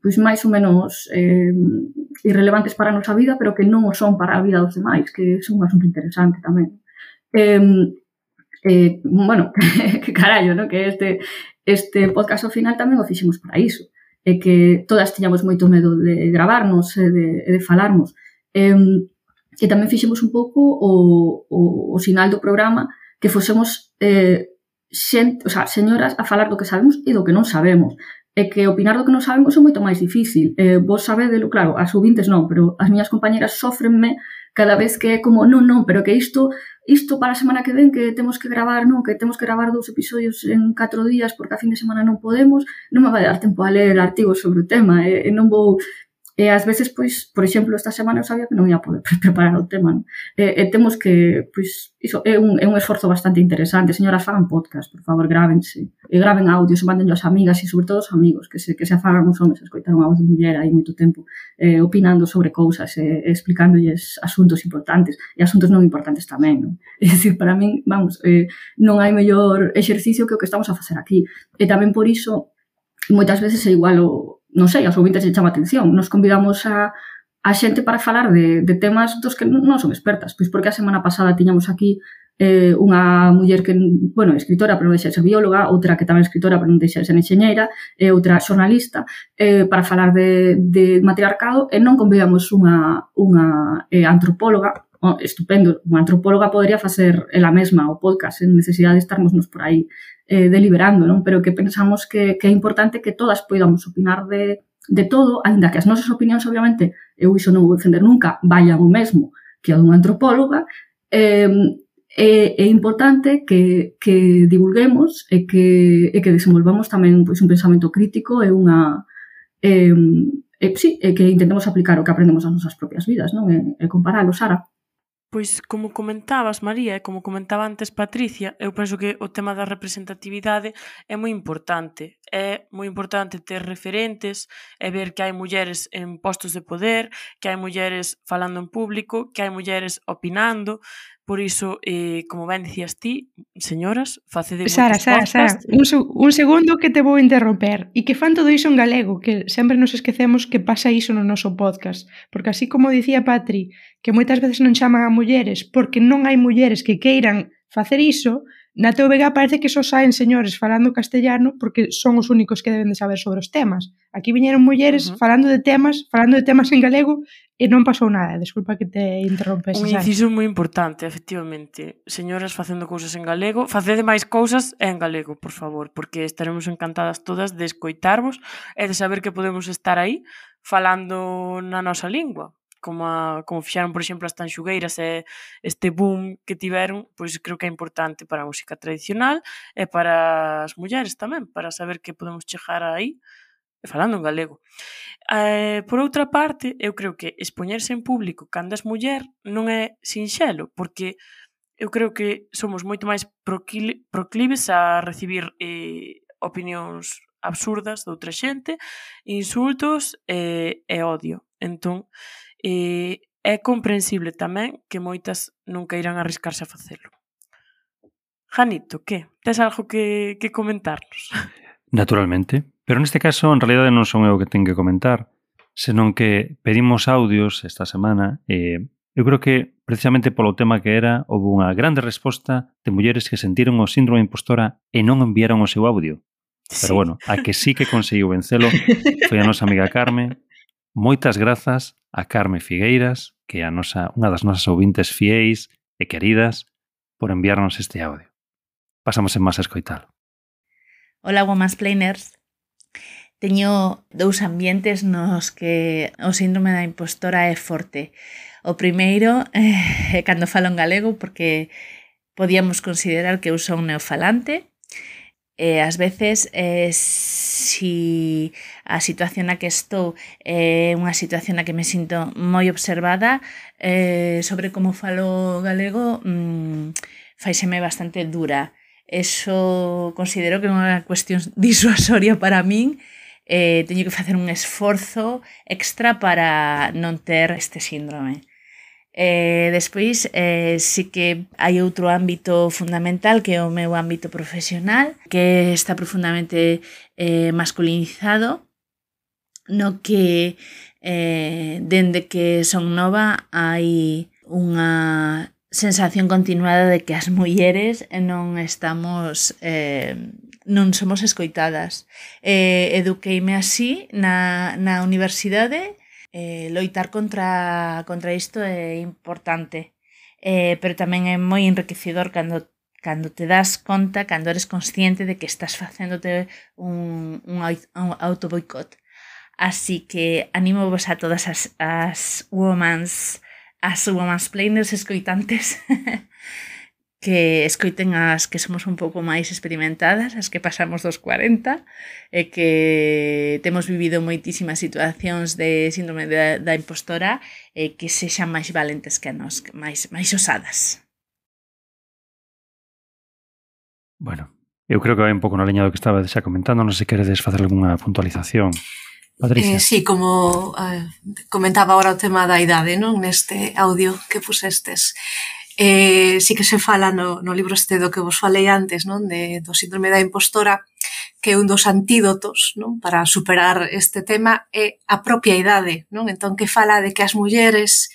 [SPEAKER 2] pois máis ou menos eh, irrelevantes para a nosa vida, pero que non o son para a vida dos demais, que é un asunto interesante tamén. Eh, eh, bueno, que carallo, no? que este, este podcast ao final tamén o fixemos para iso, e que todas tiñamos moito medo de gravarnos e de, de falarnos. Eh, e tamén fixemos un pouco o, o, o sinal do programa que fosemos eh, xente, o sea, señoras a falar do que sabemos e do que non sabemos. E que opinar do que non sabemos é moito máis difícil. Eh, vos sabedelo, claro, as subintes non, pero as miñas compañeras sofrenme cada vez que é como, non, non, pero que isto isto para a semana que ven que temos que gravar, non, que temos que gravar dous episodios en catro días porque a fin de semana non podemos, non me vai dar tempo a ler artigos sobre o tema, e, e non vou E ás veces, pois, por exemplo, esta semana eu sabía que non ia poder preparar o tema, non? E, e temos que, pois, iso é un, é un esforzo bastante interesante. Señoras, fagan podcast, por favor, grábense. E graven audios, manden as amigas e sobre todo os amigos, que se, que se afagan os homens a escoitar unha voz de muller aí moito tempo eh, opinando sobre cousas e, eh, explicándolles asuntos importantes e asuntos non importantes tamén, non? É dicir, para min, vamos, eh, non hai mellor exercicio que o que estamos a facer aquí. E tamén por iso, moitas veces é igual o, non sei, aos ouvintes lle chama atención. Nos convidamos a, a xente para falar de, de temas dos que non son expertas, pois porque a semana pasada tiñamos aquí eh, unha muller que, bueno, escritora, pero non deixa de ser bióloga, outra que tamén é escritora, pero non deixa de ser enxeñeira, e outra xornalista, eh, para falar de, de matriarcado, e non convidamos unha, unha eh, antropóloga, oh, estupendo, unha antropóloga podría facer ela mesma o podcast, en necesidade de estarmos nos por aí eh, deliberando, non? pero que pensamos que, que é importante que todas poidamos opinar de, de todo, aínda que as nosas opinións, obviamente, eu iso non vou defender nunca, vayan o mesmo que a dunha antropóloga, eh, é, é importante que, que divulguemos e que, e que desenvolvamos tamén pois, un pensamento crítico e unha... Eh, e, sí, e que intentemos aplicar o que aprendemos ás nosas propias vidas, non? E, e comparalo, Sara.
[SPEAKER 5] Pois, como comentabas, María, e como comentaba antes Patricia, eu penso que o tema da representatividade é moi importante. É moi importante ter referentes e ver que hai mulleres en postos de poder, que hai mulleres falando en público, que hai mulleres opinando. Por iso, eh, como ben dicías ti, señoras, facede
[SPEAKER 3] Sara, Sara, Sara, un, un segundo que te vou interromper. E que fan todo iso en galego, que sempre nos esquecemos que pasa iso no noso podcast. Porque así como dicía Patri, que moitas veces non chaman a mulleres porque non hai mulleres que queiran facer iso, Na TVG parece que só saen señores falando castellano porque son os únicos que deben de saber sobre os temas. Aquí viñeron mulleres uh -huh. falando de temas, falando de temas en galego e non pasou nada. Desculpa que te interrompes.
[SPEAKER 5] Un inciso moi importante, efectivamente. Señoras facendo cousas en galego, facede máis cousas en galego, por favor, porque estaremos encantadas todas de escoitarvos e de saber que podemos estar aí falando na nosa lingua como, a, como fixaron, por exemplo, as tanxugueiras e este boom que tiveron, pois creo que é importante para a música tradicional e para as mulleres tamén, para saber que podemos chegar aí falando en galego. Eh, por outra parte, eu creo que expoñerse en público cando és muller non é sinxelo, porque eu creo que somos moito máis proclives a recibir eh, opinións absurdas de outra xente, insultos eh, e odio. Entón, E é comprensible tamén que moitas non queiran arriscarse a facelo. Janito, que? Tes algo que, que comentarnos?
[SPEAKER 4] Naturalmente, pero neste caso en realidade non son eu que ten que comentar, senón que pedimos audios esta semana e eu creo que precisamente polo tema que era houve unha grande resposta de mulleres que sentiron o síndrome impostora e non enviaron o seu audio. Pero sí. bueno, a que sí que conseguiu vencelo foi a nosa amiga Carmen. Moitas grazas a Carme Figueiras, que é a nosa, unha das nosas ouvintes fieis e queridas, por enviarnos este audio. Pasamos en más a escoitalo.
[SPEAKER 11] Ola, Woman's Planers. Teño dous ambientes nos que o síndrome da impostora é forte. O primeiro é eh, cando falo en galego porque podíamos considerar que eu son neofalante e eh, ás veces eh, si a situación na que estou é eh, unha situación na que me sinto moi observada eh, sobre como falo galego mmm, faiseme bastante dura. Eso considero que é unha cuestión disuasoria para min eh, teño que facer un esforzo extra para non ter este síndrome. Eh, despois, eh, sí que hai outro ámbito fundamental que é o meu ámbito profesional, que está profundamente eh, masculinizado, no que eh, dende que son nova hai unha sensación continuada de que as mulleres eh, non estamos eh, non somos escoitadas. Eh, eduqueime así na, na universidade, eh, loitar contra, contra isto é importante, eh, pero tamén é moi enriquecedor cando cando te das conta, cando eres consciente de que estás facéndote un, un, un autoboicot. Así que animo vos a todas as, as womans, as womansplainers escoitantes que escoiten as que somos un pouco máis experimentadas, as que pasamos dos 40, e que temos vivido moitísimas situacións de síndrome da, da impostora e que sexan máis valentes que a nos, máis, máis osadas.
[SPEAKER 4] Bueno, eu creo que vai un pouco na leña do que estaba xa comentando, non sei se queredes facer algunha puntualización. Patricia.
[SPEAKER 6] Eh, sí, como eh, comentaba ahora o tema da idade, non? Neste audio que pusestes. Eh, sí que se fala no, no libro este do que vos falei antes, non? De, do síndrome da impostora, que un dos antídotos non? para superar este tema é a propia idade, non? Entón que fala de que as mulleres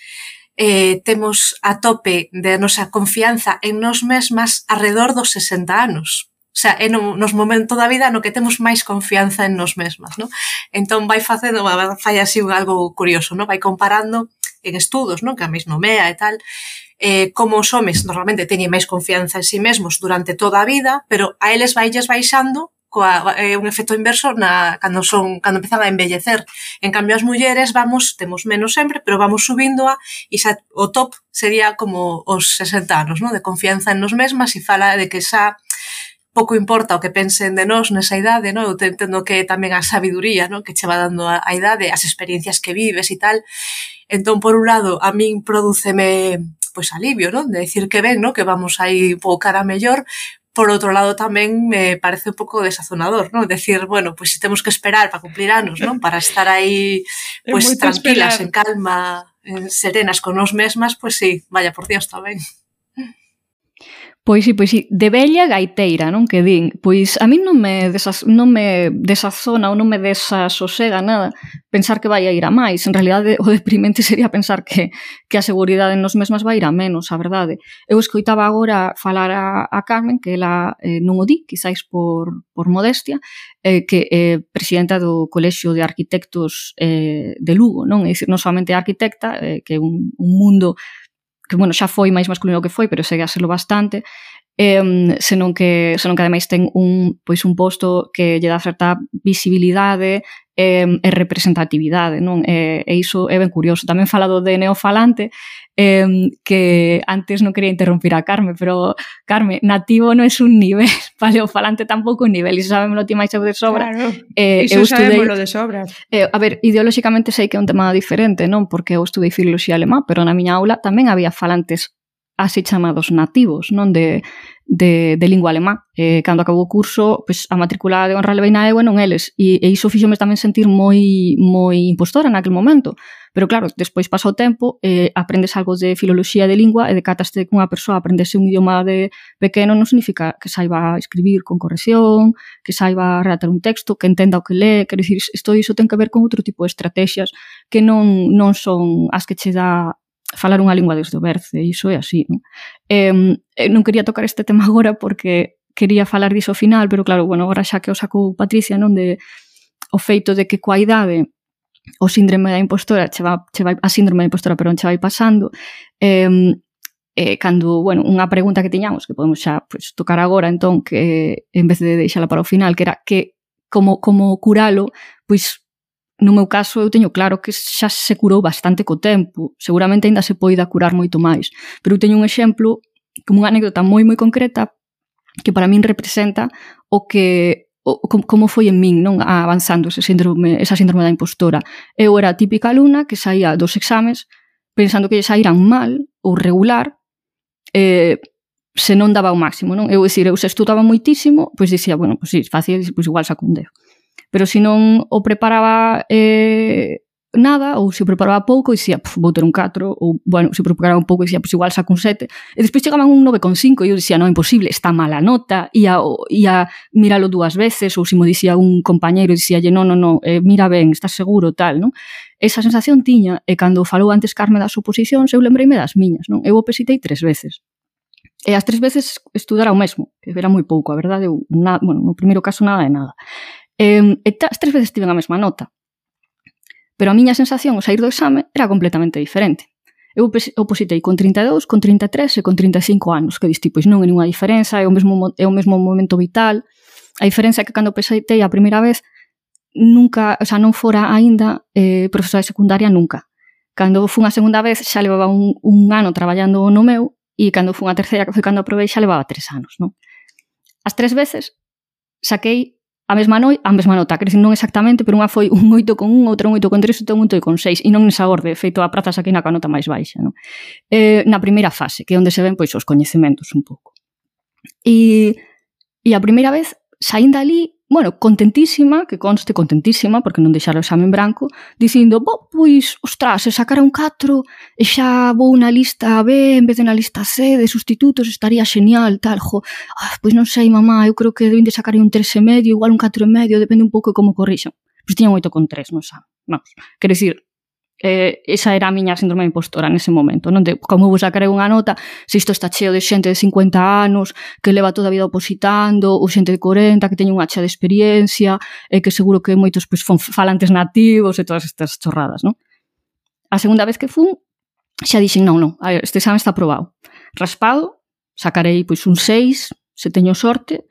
[SPEAKER 6] eh, temos a tope de nosa confianza en nos mesmas arredor dos 60 anos. O sea, é no, nos momento da vida no que temos máis confianza en nos mesmas, non? Entón vai facendo, fai así algo curioso, non? Vai comparando en estudos, non? Que a mesmo mea e tal, eh, como os homes normalmente teñen máis confianza en si sí mesmos durante toda a vida, pero a eles vailles baixando coa, eh, un efecto inverso na, cando son cando empezan a envellecer. En cambio, as mulleres vamos, temos menos sempre, pero vamos subindo a, e xa, o top sería como os 60 anos, no? De confianza en nos mesmas e fala de que xa pouco importa o que pensen de nós nesa idade, non? Eu entendo que tamén a sabiduría, non? Que che va dando a, a idade, as experiencias que vives e tal. Entón, por un lado, a min prodúceme pois alivio, non? De decir que ben, non? Que vamos aí pouco cara mellor, por outro lado tamén me parece un pouco desazonador, non? Decir, bueno, pois pues, si temos que esperar para cumplir anos, non? Para estar aí pois pues, tranquilas, esperar. en calma, en serenas con nos mesmas, pois pues, sí, vaya por Dios tamén.
[SPEAKER 2] Pois sí, pois sí, de vella gaiteira, non que din. Pois a min non me desas, non me desazona ou non me desasosega nada pensar que vai a ir a máis. En realidade, o deprimente sería pensar que, que a seguridade nos mesmas vai ir a menos, a verdade. Eu escoitaba agora falar a, a Carmen, que ela eh, non o di, quizáis por, por modestia, eh, que é eh, presidenta do Colexio de Arquitectos eh, de Lugo, non? É dicir, non somente arquitecta, eh, que é un, un mundo que bueno, xa foi máis masculino que foi, pero segue a serlo bastante, eh, senón que senón que ademais ten un pois un posto que lle dá certa visibilidade eh, e representatividade, non? Eh, e iso é ben curioso. Tamén falado de neofalante, eh, que antes non quería interrumpir a Carme, pero Carme, nativo non é un nivel, paleofalante tampouco un nivel, iso sabémolo ti máis de sobra.
[SPEAKER 3] Claro, eh, iso eu estudei, sabémolo de sobra.
[SPEAKER 2] Eh, a ver, ideolóxicamente sei que é un tema diferente, non? Porque eu estudei filoloxía alemá, pero na miña aula tamén había falantes así chamados nativos, non de, de, de lingua alemá. Eh, cando acabou o curso, pois, a matrícula de honra leveina eu non eles. E, e iso fixome tamén sentir moi moi impostora naquele momento. Pero claro, despois pasa o tempo, eh, aprendes algo de filoloxía de lingua e decataste que unha persoa aprendese un idioma de pequeno non significa que saiba escribir con corrección, que saiba relatar un texto, que entenda o que lee. Quero dicir, isto iso ten que ver con outro tipo de estrategias que non, non son as que che dá falar unha lingua desde o berce, iso é así, non? Eh, non quería tocar este tema agora porque quería falar diso ao final, pero claro, bueno, agora xa que o sacou Patricia, non, de o feito de que coa idade o síndrome da impostora che vai, che vai a síndrome da impostora, pero non che vai pasando, eh, eh, cando, bueno, unha pregunta que tiñamos, que podemos xa pues, tocar agora, entón, que en vez de deixala para o final, que era que como, como curalo, pois No meu caso, eu teño claro que xa se curou bastante co tempo, seguramente aínda se poida curar moito máis, pero eu teño un exemplo como unha anécdota moi moi concreta que para min representa o que o, como foi en min, non avanzando ese síndrome, esa síndrome da impostora. Eu era a típica alumna que saía dos exames pensando que lle irán mal ou regular, eh, se non daba o máximo, non? Eu, decir, eu se estudaba moitísimo, pois dicía, bueno, pois sí, fácil, pois igual saco un 10 pero se non o preparaba eh, nada ou se o preparaba pouco e dicía, vou ter un 4 ou, bueno, se preparaba un pouco e dicía, pois igual saco un 7 e despois chegaban un 9,5 e eu dicía, non, imposible, está mala nota e a, e a míralo dúas veces ou se mo dicía un compañeiro e dicía, non, non, non, eh, mira ben, estás seguro, tal, non? Esa sensación tiña e cando falou antes Carme das oposicións eu lembrei-me das miñas, non? Eu o pesitei tres veces E as tres veces estudara o mesmo, que era moi pouco, a verdade, eu, na, bueno, no primeiro caso nada de nada. E, e as tres veces tiven a mesma nota. Pero a miña sensación ao sair do exame era completamente diferente. Eu opositei con 32, con 33 e con 35 anos, que diste, pois non é ninguna diferenza, é o mesmo, é o mesmo momento vital. A diferenza é que cando opositei a primeira vez, nunca, o sea, non fora aínda eh, profesora de secundaria nunca. Cando fun a segunda vez xa levaba un, un ano traballando no meu e cando fun a terceira, que foi cando aprobei, xa levaba tres anos, non? As tres veces saquei a mesma noi, a mesma nota, quer non exactamente, pero unha foi un 8 con 1, outra un 8 con 3, outra un 8 con 6, e non nesa orde, feito a prazas aquí na coa nota máis baixa. Non? Eh, na primeira fase, que é onde se ven pois os coñecementos un pouco. E, e a primeira vez, saindo ali, bueno, contentísima, que conste contentísima, porque non deixar o exame en branco, dicindo, bo, pois, ostras, se sacara un 4 e xa vou na lista B en vez de na lista C de sustitutos, estaría genial, tal, jo, ah, pois non sei, mamá, eu creo que deben de sacar un 3 e medio, igual un 4 e medio, depende un pouco de como corrixan. Pois tiñan 8 con 3, non xa. Vamos, quer decir, eh, esa era a miña síndrome impostora nese momento, non? De como vou sacar unha nota se isto está cheo de xente de 50 anos que leva toda a vida opositando ou xente de 40 que teñe unha xa de experiencia e que seguro que moitos pois, fon falantes nativos e todas estas chorradas, non? A segunda vez que fun xa dixen, non, non, a ver, este exame está aprobado. Raspado, sacarei pois un 6, se teño sorte,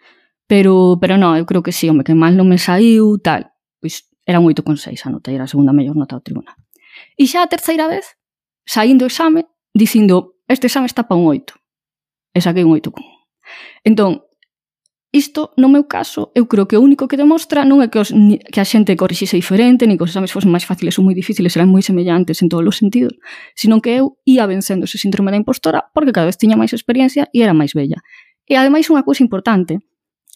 [SPEAKER 2] pero pero non, eu creo que sí, home, que mal non me saiu, tal. Pois era moito con 6 a nota, era a segunda mellor nota do tribunal. E xa a terceira vez, saindo o exame, dicindo, este exame está para un 8. E saquei un 8. Entón, isto, no meu caso, eu creo que o único que demostra non é que, os, que a xente corrixise diferente, ni que os exames fosen máis fáciles ou moi difíciles, eran moi semellantes en todos os sentidos, sino que eu ia vencendo ese síndrome da impostora porque cada vez tiña máis experiencia e era máis bella. E ademais unha cousa importante,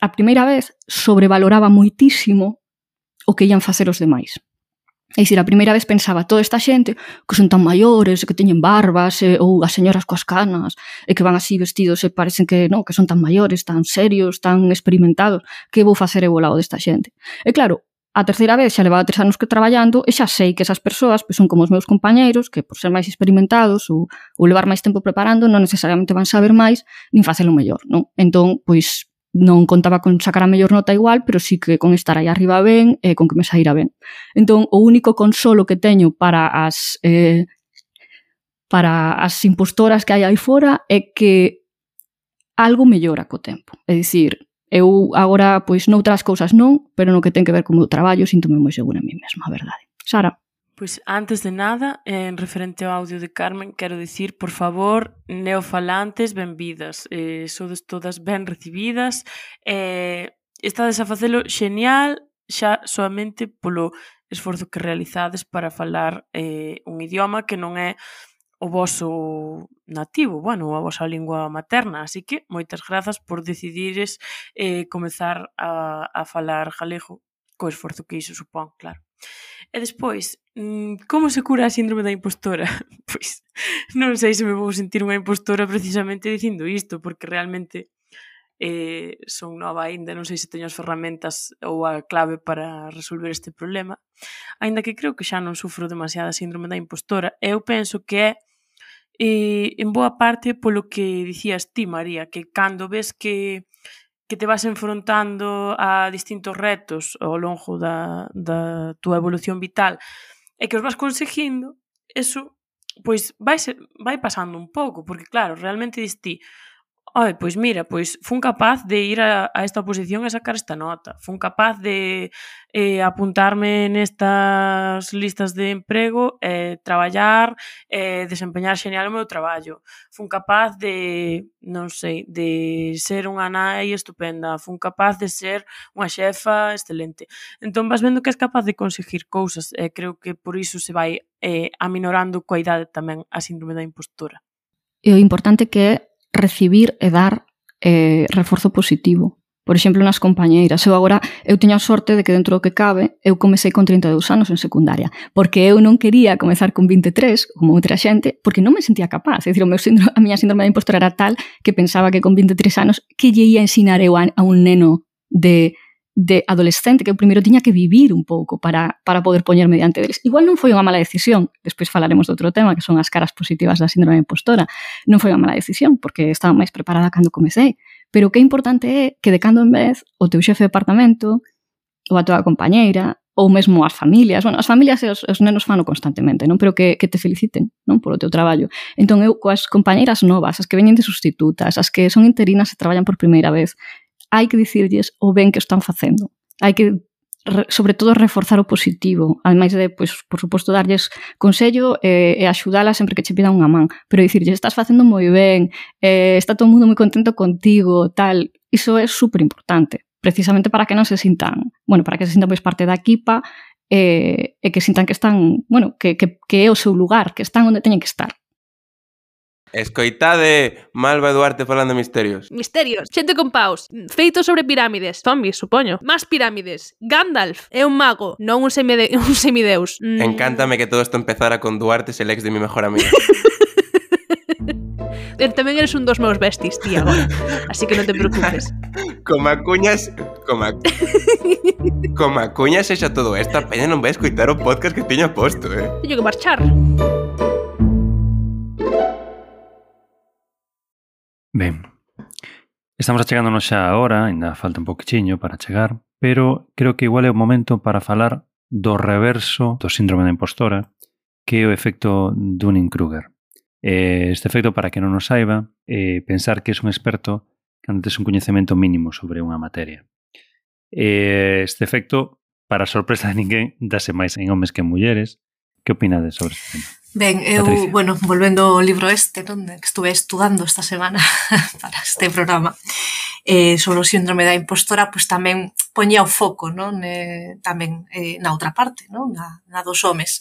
[SPEAKER 2] a primeira vez sobrevaloraba moitísimo o que ian facer os demais. É dicir, a primeira vez pensaba toda esta xente que son tan maiores, que teñen barbas, e, ou as señoras coas canas, e que van así vestidos e parecen que no, que son tan maiores, tan serios, tan experimentados, que vou facer eu ao lado desta xente. E claro, a terceira vez xa levaba tres anos que traballando e xa sei que esas persoas pois, son como os meus compañeiros que por ser máis experimentados ou, ou levar máis tempo preparando non necesariamente van saber máis nin facelo mellor, non? Entón, pois non contaba con sacar a mellor nota igual, pero sí que con estar aí arriba ben e con que me saíra ben. Entón, o único consolo que teño para as eh, para as impostoras que hai aí fora é que algo mellora co tempo. É dicir, eu agora, pois, noutras cousas non, pero no que ten que ver como traballo, síntome moi segura a mí mesma, a verdade. Sara.
[SPEAKER 5] Pois antes de nada, en referente ao audio de Carmen, quero dicir, por favor, neofalantes, benvidas. Eh, sodes todas ben recibidas. Eh, estades a facelo xenial xa soamente polo esforzo que realizades para falar eh, un idioma que non é o voso nativo, bueno, a vosa lingua materna, así que moitas grazas por decidires eh, comezar a, a falar galego co esforzo que iso supón, claro. E despois, mm, como se cura a síndrome da impostora? Pois non sei se me vou sentir unha impostora precisamente dicindo isto, porque realmente eh, son nova aínda, non sei se teño as ferramentas ou a clave para resolver este problema, aínda que creo que xa non sufro demasiada síndrome da impostora, eu penso que é eh, en boa parte polo que dicías ti, María, que cando ves que que te vas enfrontando a distintos retos ao longo da, da túa evolución vital e que os vas conseguindo, eso pois vai, ser, vai pasando un pouco, porque claro, realmente dis ti, Ai, pois mira, pois fun capaz de ir a, a esta oposición e sacar esta nota. Fun capaz de eh, apuntarme nestas listas de emprego, eh, traballar, eh, desempeñar xeñal o meu traballo. Fun capaz de, non sei, de ser unha nai estupenda. Fun capaz de ser unha xefa excelente. Entón vas vendo que és capaz de conseguir cousas e eh, creo que por iso se vai eh, aminorando coa idade tamén a síndrome da impostura.
[SPEAKER 2] E o importante que é recibir e dar eh, reforzo positivo. Por exemplo, nas compañeiras. Eu agora, eu teño a sorte de que dentro do que cabe, eu comecei con 32 anos en secundaria, porque eu non quería comezar con 23, como outra xente, porque non me sentía capaz. É dicir, o meu síndrome, a miña síndrome de impostora era tal que pensaba que con 23 anos que lle ia ensinar eu a, a un neno de de adolescente que eu primeiro tiña que vivir un pouco para, para poder poñerme diante deles. Igual non foi unha mala decisión, despois falaremos de outro tema que son as caras positivas da síndrome impostora, non foi unha mala decisión porque estaba máis preparada cando comecei, pero que importante é que de cando en vez o teu xefe de departamento ou a tua compañeira ou mesmo as familias, bueno, as familias e os, os nenos fano constantemente, non? Pero que, que te feliciten, non? Por o teu traballo. Entón eu coas compañeiras novas, as que veñen de sustitutas, as que son interinas e traballan por primeira vez, hai que dicirlles o ben que están facendo. Hai que sobre todo reforzar o positivo, ademais de, pois, por suposto, darlles consello eh, e, e axudala sempre que che pidan unha man, pero dicirlle, estás facendo moi ben, eh, está todo o mundo moi contento contigo, tal, iso é super importante, precisamente para que non se sintan, bueno, para que se sintan pois parte da equipa eh, e que sintan que están, bueno, que, que, que é o seu lugar, que están onde teñen que estar.
[SPEAKER 12] Escoitade Malva Duarte falando misterios.
[SPEAKER 13] Misterios, xente con paus, feito sobre pirámides, zombies, supoño. Más pirámides. Gandalf é un mago, non un, semide un semideus.
[SPEAKER 12] Mm. Encántame que todo isto empezara con Duarte, el ex de mi mejor amigo.
[SPEAKER 13] Tamén eres un dos meus besties, tía, agora. Así que non te preocupes.
[SPEAKER 12] Coma cuñas... Coma... Coma cuñas e xa todo esta peña non vai escoitar o podcast que tiña posto, eh.
[SPEAKER 13] Teño que marchar.
[SPEAKER 4] Ben, estamos achegándonos xa agora, ainda falta un poquichiño para chegar, pero creo que igual é o momento para falar do reverso do síndrome da impostora, que é o efecto Dunning-Kruger. Este efecto, para que non nos saiba, é pensar que és un experto cando tes un coñecemento mínimo sobre unha materia. Este efecto, para sorpresa de ninguén, dase máis en homes que en mulleres. Que opinades sobre este tema?
[SPEAKER 6] Ben, eu, Patricia. bueno, volvendo ao libro este, non, que estuve estudando esta semana para este programa, eh, sobre o síndrome da impostora, pois tamén poñía o foco, non, eh, tamén eh, na outra parte, non, na, na dos homes.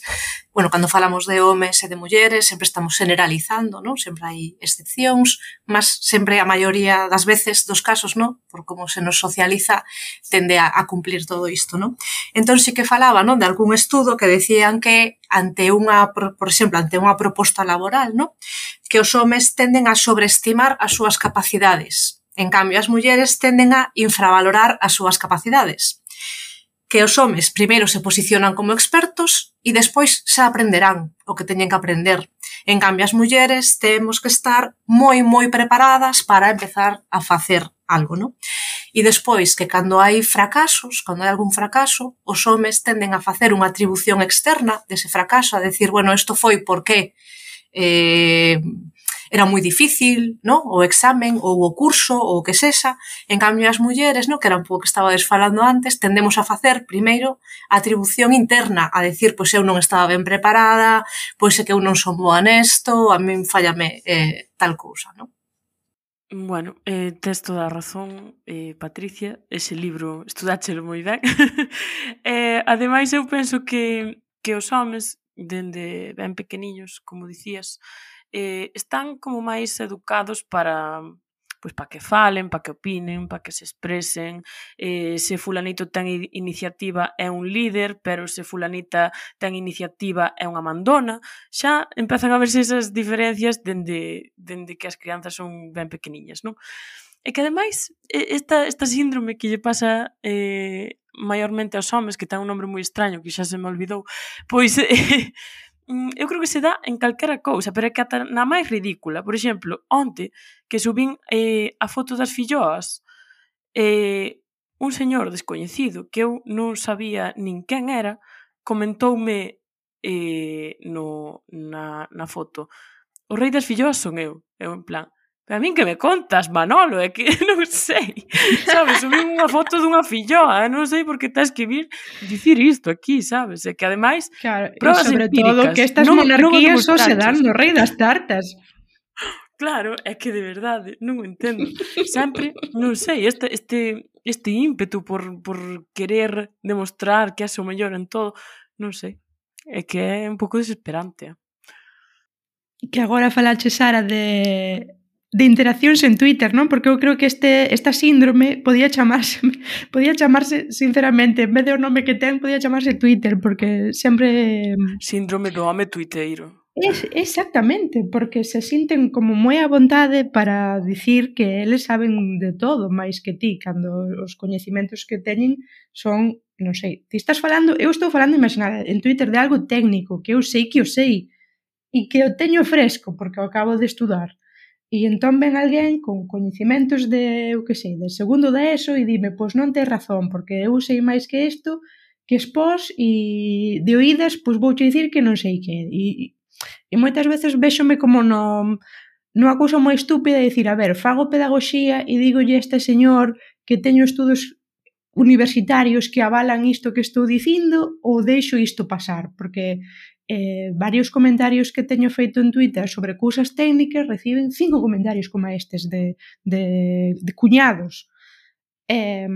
[SPEAKER 6] Bueno, cando falamos de homes e de mulleres, sempre estamos generalizando, non, sempre hai excepcións, mas sempre a maioría das veces dos casos, non, por como se nos socializa, tende a, a cumplir todo isto, non. Entón, sí que falaba, non, de algún estudo que decían que ante unha, por, por exemplo, ante unha proposta laboral, no? que os homes tenden a sobreestimar as súas capacidades. En cambio, as mulleres tenden a infravalorar as súas capacidades. Que os homes primeiro se posicionan como expertos e despois xa aprenderán o que teñen que aprender. En cambio, as mulleres temos que estar moi, moi preparadas para empezar a facer algo, non? E despois que cando hai fracasos, cando hai algún fracaso, os homes tenden a facer unha atribución externa dese fracaso, a decir, bueno, isto foi porque eh, era moi difícil, no? o examen ou o curso ou o que sexa. En cambio, as mulleres, no? que era un pouco que estaba falando antes, tendemos a facer primeiro a atribución interna, a decir, pois eu non estaba ben preparada, pois é que eu non son boa nesto, a min fallame eh, tal cousa. Non?
[SPEAKER 5] Bueno, eh, tes toda a razón, eh, Patricia, ese libro estudáchelo moi ben. eh, ademais, eu penso que, que os homes, dende ben pequeniños, como dicías, eh, están como máis educados para pois para que falen, para que opinen, para que se expresen, eh, se fulanito ten iniciativa é un líder, pero se fulanita ten iniciativa é unha mandona, xa empezan a verse esas diferencias dende, dende que as crianzas son ben pequeniñas, non? E que ademais esta, esta síndrome que lle pasa eh, maiormente aos homes, que ten un nombre moi extraño que xa se me olvidou, pois eh, Mm, eu creo que se dá en calquera cousa, pero é que ata na máis ridícula. Por exemplo, onte que subín eh, a foto das filloas eh, un señor descoñecido que eu non sabía nin quen era comentoume eh, no, na, na foto o rei das filloas son eu. Eu en plan, Pero a min que me contas, Manolo, é que non sei. Sabes, subí unha foto dunha filloa, non sei por que estás que vir dicir isto aquí, sabes? É que ademais,
[SPEAKER 3] claro,
[SPEAKER 5] probas
[SPEAKER 3] sobre
[SPEAKER 5] empíricas,
[SPEAKER 3] todo que estas
[SPEAKER 5] non,
[SPEAKER 3] monarquías
[SPEAKER 5] non
[SPEAKER 3] só se dan no rei das tartas.
[SPEAKER 5] Claro, é que de verdade, non o entendo. Sempre, non sei, este, este, este ímpetu por, por querer demostrar que é o mellor en todo, non sei, é que é un pouco desesperante.
[SPEAKER 3] Que agora falache, Sara, de de interaccións en Twitter, non? Porque eu creo que este esta síndrome podía chamarse podía chamarse sinceramente, en vez de o nome que ten, podía chamarse Twitter, porque sempre
[SPEAKER 5] síndrome do home tuiteiro.
[SPEAKER 3] Es, exactamente, porque se sinten como moi a vontade para dicir que eles saben de todo máis que ti, cando os coñecimentos que teñen son, non sei, ti estás falando, eu estou falando, imaginar, en Twitter de algo técnico, que eu sei que o sei, e que o teño fresco, porque o acabo de estudar E entón ven alguén con coñecementos de, eu que sei, de segundo de ESO e dime, pois non tes razón, porque eu sei máis que isto, que expós e de oídas, pois vouche dicir que non sei que. E, e moitas veces véxome como no, no cousa moi estúpida de dicir, a ver, fago pedagogía e digolle a este señor que teño estudos universitarios que avalan isto que estou dicindo ou deixo isto pasar, porque eh, varios comentarios que teño feito en Twitter sobre cousas técnicas reciben cinco comentarios como estes de, de, de cuñados. Eh,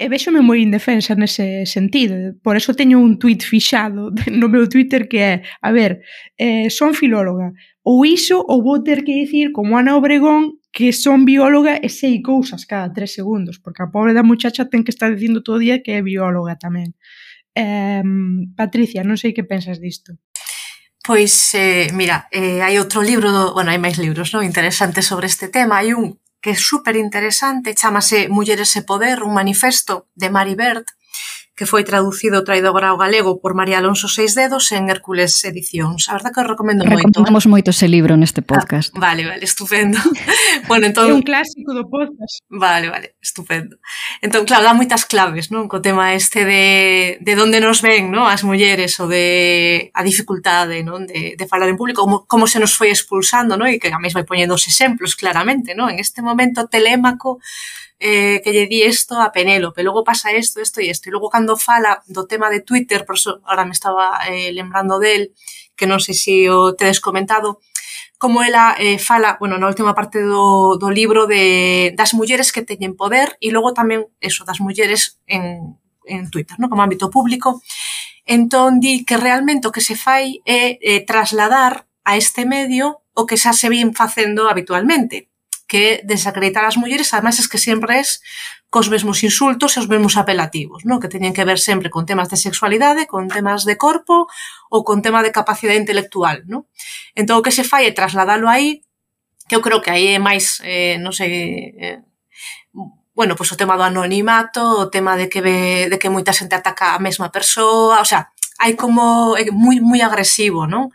[SPEAKER 3] e vexome moi indefensa nese sentido. Por eso teño un tweet fixado no meu Twitter que é, a ver, eh, son filóloga, ou iso ou vou ter que dicir como Ana Obregón que son bióloga e sei cousas cada tres segundos, porque a pobre da muchacha ten que estar dicindo todo o día que é bióloga tamén. Eh, Eh, Patricia, non sei que pensas disto.
[SPEAKER 6] Pois, eh, mira, eh, hai outro libro, do, bueno, hai máis libros non interesantes sobre este tema. Hai un que é super interesante, chamase Mulleres e Poder, un manifesto de Mary Bird, que foi traducido traído agora ao galego por María Alonso Seis Dedos en Hércules Edicións. A verdad que os recomendo moito. Eh.
[SPEAKER 2] Recomendamos moito ese libro neste ah, podcast.
[SPEAKER 6] Ah, vale, vale, estupendo. bueno, entón...
[SPEAKER 3] É un clásico do podcast.
[SPEAKER 6] Vale, vale, estupendo. Entón, claro, dá moitas claves, non? Co tema este de, de donde nos ven, non? As mulleres, ou de a dificultade, non? De, de falar en público, como, como se nos foi expulsando, non? E que a mesma vai poñendo os exemplos, claramente, non? En este momento Telémaco eh, que lle di isto a Penélope, logo pasa isto, isto e isto. E logo cando fala do tema de Twitter, por eso ahora me estaba eh, lembrando del, que non sei se o tedes comentado, como ela eh, fala, bueno, na última parte do, do libro de das mulleres que teñen poder e logo tamén eso das mulleres en, en Twitter, no? como ámbito público. Entón di que realmente o que se fai é eh, trasladar a este medio o que xa se vin facendo habitualmente que desacreditar as mulleres, ademais es que sempre es cos mesmos insultos e os mesmos apelativos, no? que teñen que ver sempre con temas de sexualidade, con temas de corpo ou con tema de capacidade intelectual. No? Entón, o que se fai é trasladalo aí, que eu creo que aí é máis, eh, non sei, eh, bueno, pois pues, o tema do anonimato, o tema de que, ve, de que moita xente ataca a mesma persoa, o sea, hai como é moi moi agresivo, non?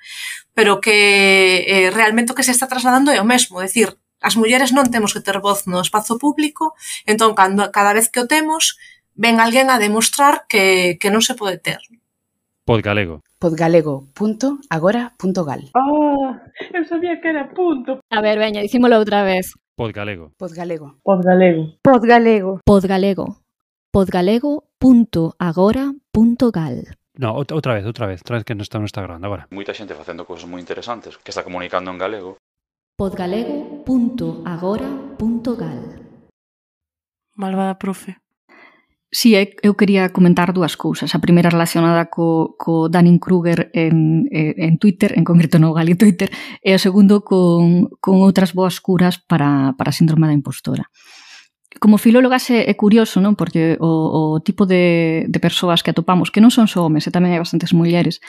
[SPEAKER 6] Pero que eh, realmente o que se está trasladando é o mesmo, decir, as mulleres non temos que ter voz no espazo público, entón cando, cada vez que o temos, ven alguén a demostrar que, que non se pode ter.
[SPEAKER 4] Podgalego.
[SPEAKER 1] Podgalego.agora.gal
[SPEAKER 3] Oh, ah, eu sabía que era punto.
[SPEAKER 2] A ver, veña, dicímolo outra vez.
[SPEAKER 4] Podgalego.
[SPEAKER 1] Podgalego.
[SPEAKER 3] Podgalego.
[SPEAKER 1] Podgalego.
[SPEAKER 2] Podgalego. Podgalego.agora.gal
[SPEAKER 4] No, outra vez, outra vez, outra vez que non está, non está grande agora.
[SPEAKER 14] Moita xente facendo cousas moi interesantes que está comunicando en galego
[SPEAKER 2] podgalego.agora.gal
[SPEAKER 5] Malvada profe.
[SPEAKER 2] Sí, eh, eu quería comentar dúas cousas. A primeira relacionada co, co Dunning Kruger en, en Twitter, en concreto no Gali Twitter, e o segundo con, con outras boas curas para, para a síndrome da impostora como filólogas é, é curioso, non? Porque o, o tipo de, de persoas que atopamos, que non son só homens, e tamén hai bastantes mulleres,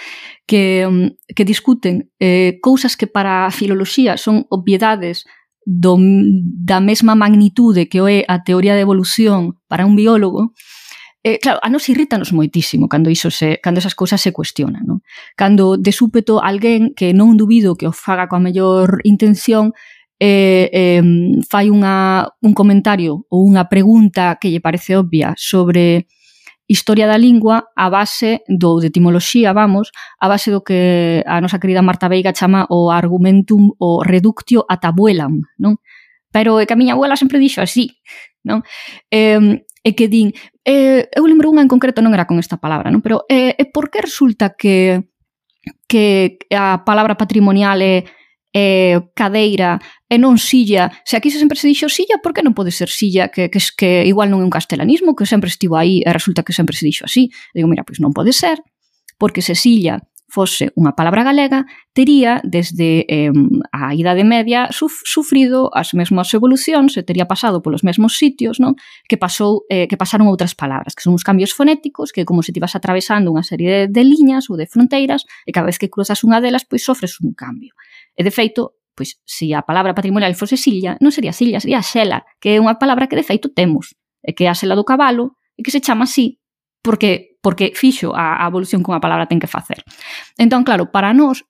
[SPEAKER 2] que, mm, que discuten eh, cousas que para a filoloxía son obviedades do, da mesma magnitude que o é a teoría de evolución para un biólogo, eh, claro, a nos irrítanos moitísimo cando iso se, cando esas cousas se cuestionan, non? Cando de súpeto alguén que non dubido que o faga coa mellor intención eh, eh, fai unha, un comentario ou unha pregunta que lle parece obvia sobre historia da lingua a base do de etimoloxía, vamos, a base do que a nosa querida Marta Veiga chama o argumentum o reductio ad abuelam, non? Pero é que a miña abuela sempre dixo así, non? Eh, e que din, eh, eu lembro unha en concreto, non era con esta palabra, non? Pero eh, por que resulta que que a palabra patrimonial é eh, cadeira, e non silla. Se aquí se sempre se dixo silla, por que non pode ser silla? Que, que, que igual non é un castelanismo, que sempre estivo aí e resulta que sempre se dixo así. E digo, mira, pois non pode ser, porque se silla fose unha palabra galega, tería desde eh, a Idade Media suf sufrido as mesmas evolucións e tería pasado polos mesmos sitios non? que pasou eh, que pasaron outras palabras, que son uns cambios fonéticos que como se tivas atravesando unha serie de, de liñas ou de fronteiras e cada vez que cruzas unha delas pois sofres un cambio. E de feito, pois se a palabra patrimonial fose silla, non sería silla, sería xela, que é unha palabra que de feito temos, e que é a xela do cabalo, e que se chama así porque porque fixo a, a evolución que unha palabra ten que facer. Entón, claro, para nós,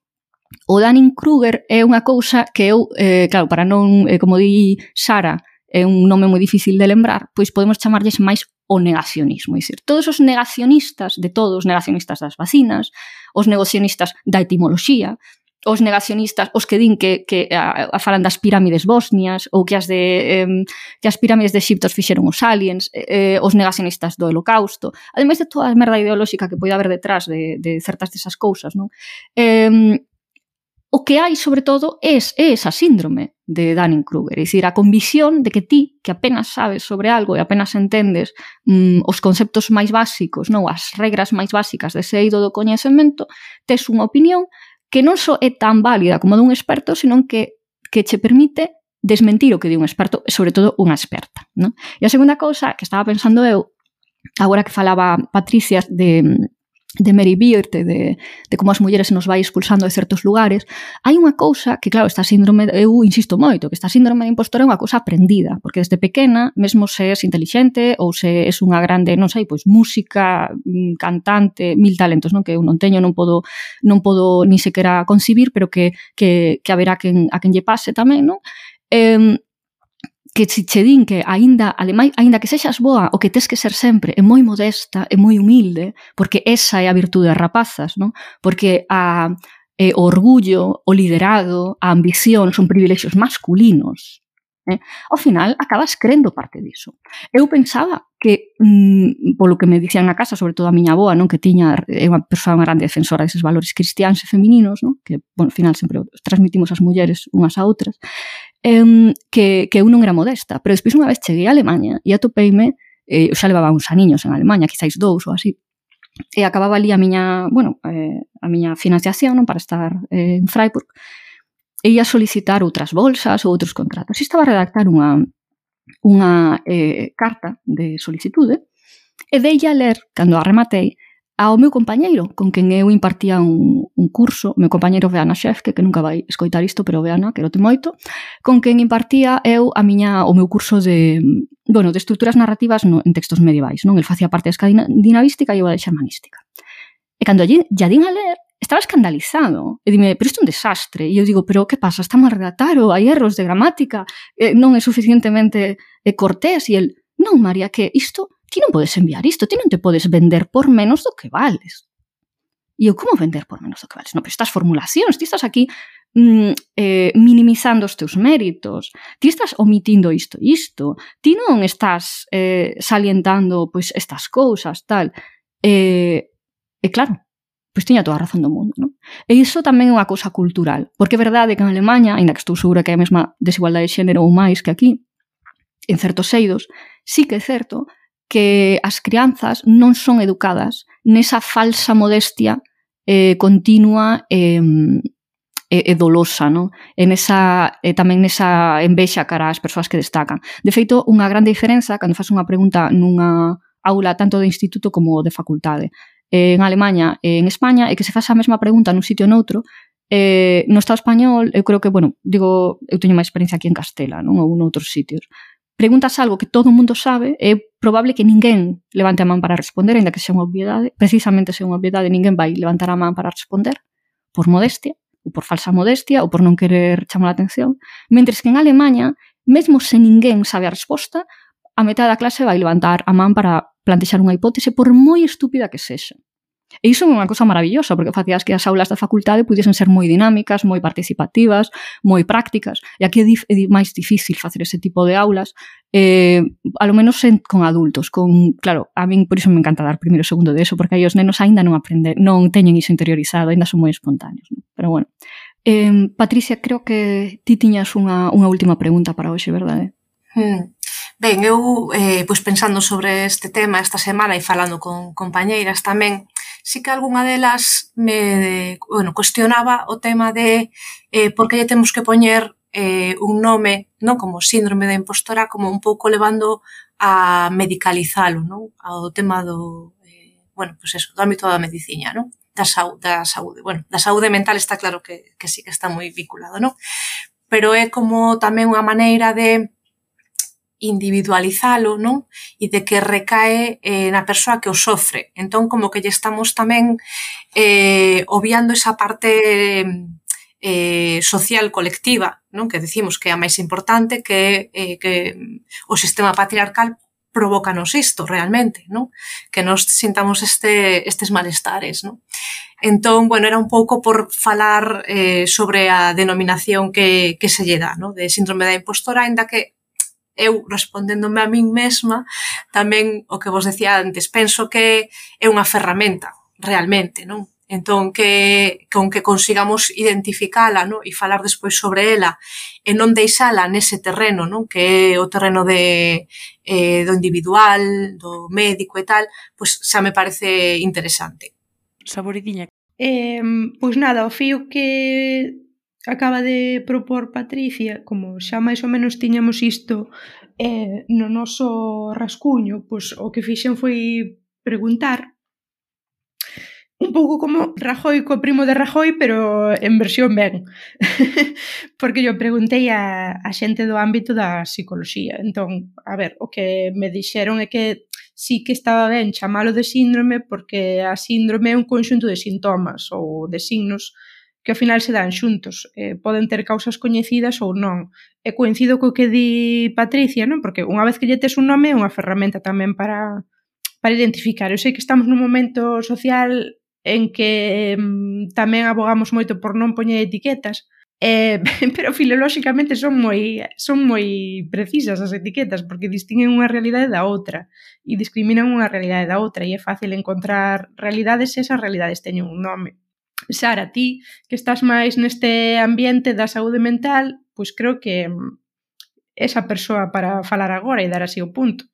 [SPEAKER 2] o Dunning-Kruger é unha cousa que eu, eh, claro, para non, eh, como di Sara, é un nome moi difícil de lembrar, pois podemos chamarlles máis o negacionismo. É dicir, todos os negacionistas de todos, negacionistas das vacinas, os negacionistas da etimoloxía, os negacionistas, os que din que, que a, a falan das pirámides bosnias ou que as de eh, que as pirámides de Egipto fixeron os aliens, eh, os negacionistas do holocausto, ademais de toda a merda ideolóxica que poida haber detrás de, de certas desas cousas, non? Eh, o que hai, sobre todo, é, es, é esa síndrome de Dunning-Kruger, é dicir, a convicción de que ti, que apenas sabes sobre algo e apenas entendes mm, os conceptos máis básicos, non? As regras máis básicas dese eido do coñecemento, tes unha opinión que non só é tan válida como dun experto, senón que, que che permite desmentir o que di un experto, sobre todo unha experta. Non? E a segunda cousa que estaba pensando eu, agora que falaba Patricia de, de meribirte, de, de como as mulleres se nos vai expulsando de certos lugares, hai unha cousa que, claro, esta síndrome, eu insisto moito, que esta síndrome de impostora é unha cousa aprendida, porque desde pequena, mesmo se és inteligente ou se és unha grande, non sei, pois música, mm, cantante, mil talentos, non que eu non teño, non podo, non podo ni sequera concibir, pero que, que, que haberá quen, a quen lle pase tamén, non? Eh, que si che din que aínda alemai, aínda que sexas boa, o que tes que ser sempre é moi modesta, é moi humilde, porque esa é a virtude das rapazas, non? Porque a, eh, o orgullo, o liderado, a ambición son privilexios masculinos. Eh? Ao final, acabas crendo parte diso. Eu pensaba que, mm, polo que me dicían na casa, sobre todo a miña aboa, non que tiña é unha persoa unha grande defensora deses valores cristianos e femininos, non? que, bueno, ao final, sempre os transmitimos as mulleres unhas a outras, eh, que, que eu non era modesta. Pero despois, unha vez cheguei a Alemanha e atopeime, eh, xa levaba uns aniños en Alemanha, quizáis dous ou así, e acababa ali a miña, bueno, eh, a miña financiación non para estar eh, en Freiburg, ía solicitar outras bolsas ou outros contratos. Estaba a redactar unha, unha eh, carta de solicitude e dei a ler, cando a rematei, ao meu compañeiro, con quen eu impartía un, un curso, meu compañeiro Beana Xefke, que nunca vai escoitar isto, pero Beana, que te moito, con quen impartía eu a miña o meu curso de, bueno, de estruturas narrativas no, en textos medievais, non? El facía parte de escandinavística e eu de xermanística. E cando allí, ya din a ler, estaba escandalizado. E dime, pero isto é un desastre e eu digo, pero que pasa, está mal redactado hai erros de gramática, eh, non é suficientemente eh, cortés? E el, non María, que isto, ti non podes enviar isto ti non te podes vender por menos do que vales e eu, como vender por menos do que vales? Non, pero estas formulacións, ti estás aquí mm, eh, minimizando os teus méritos, ti estás omitindo isto e isto, ti non estás eh, salientando pois estas cousas, tal. Eh, e claro, pois tiña toda a razón do mundo, non? E iso tamén é unha cousa cultural, porque é verdade que en Alemanha, aínda que estou segura que é a mesma desigualdade de xénero ou máis que aquí, en certos eidos, sí que é certo que as crianzas non son educadas nesa falsa modestia eh, continua eh, e, e dolosa, non? en esa, e tamén nesa envexa cara ás persoas que destacan. De feito, unha grande diferenza cando faz unha pregunta nunha aula tanto de instituto como de facultade Eh, en Alemanha e en España e que se faz a mesma pregunta nun sitio ou noutro eh, no Estado español eu creo que, bueno, digo, eu teño máis experiencia aquí en Castela non ou noutros sitios. Preguntas algo que todo o mundo sabe é probable que ninguén levante a man para responder aínda que sea unha obviedade, precisamente sea unha obviedade ninguén vai levantar a man para responder por modestia, ou por falsa modestia ou por non querer chamar a atención mentres que en Alemanha, mesmo se ninguén sabe a resposta a metade da clase vai levantar a man para plantexar unha hipótese por moi estúpida que sexa. E iso é unha cosa maravillosa, porque facías que as aulas da facultade pudesen ser moi dinámicas, moi participativas, moi prácticas. E aquí é, dif é máis difícil facer ese tipo de aulas, eh, a lo menos en, con adultos. Con, claro, a min por iso me encanta dar primeiro e segundo de eso, porque aí os nenos aínda non aprenden, non teñen iso interiorizado, aínda son moi espontáneos. Non? Pero bueno. Eh, Patricia, creo que ti tiñas unha, unha última pregunta para hoxe, verdade?
[SPEAKER 6] Hmm. Ben, eu eh, pois pensando sobre este tema esta semana e falando con compañeiras tamén, sí que algunha delas me bueno, cuestionaba o tema de eh, por que lle temos que poñer eh, un nome non como síndrome da impostora como un pouco levando a medicalizalo non? ao tema do eh, bueno, pues eso, do ámbito da medicina non? da, saúde, da saúde bueno, da saúde mental está claro que, que sí que está moi vinculado non? pero é como tamén unha maneira de individualizalo, non? E de que recae eh, na persoa que o sofre. Entón, como que lle estamos tamén eh, obviando esa parte eh, social colectiva, non? Que decimos que é a máis importante que, eh, que o sistema patriarcal provocanos isto realmente, non? Que nos sintamos este, estes malestares, non? Entón, bueno, era un pouco por falar eh, sobre a denominación que, que se lle dá, non? De síndrome da impostora, ainda que eu respondéndome a min mesma, tamén o que vos decía antes, penso que é unha ferramenta, realmente, non? Entón, que, con que consigamos identificala non? e falar despois sobre ela e non deixala nese terreno, non? que é o terreno de, eh, do individual, do médico e tal, pois xa me parece interesante.
[SPEAKER 5] Saboridiña.
[SPEAKER 3] Eh, pois nada, o fío que acaba de propor Patricia, como xa máis ou menos tiñamos isto eh, no noso rascuño, pois o que fixen foi preguntar un pouco como Rajoy co primo de Rajoy, pero en versión ben. Porque yo preguntei a, a xente do ámbito da psicología. Entón, a ver, o que me dixeron é que sí que estaba ben chamalo de síndrome porque a síndrome é un conxunto de sintomas ou de signos que ao final se dan xuntos, eh, poden ter causas coñecidas ou non. E coincido co que di Patricia, non? Porque unha vez que lle tes un nome é unha ferramenta tamén para para identificar. Eu sei que estamos nun momento social en que mm, tamén abogamos moito por non poñer etiquetas, eh, pero filolóxicamente son moi son moi precisas as etiquetas porque distinguen unha realidade da outra e discriminan unha realidade da outra e é fácil encontrar realidades se esas realidades teñen un nome. Sara, ti que estás máis neste ambiente da saúde mental, pois creo que mm, esa persoa para falar agora e dar así o punto.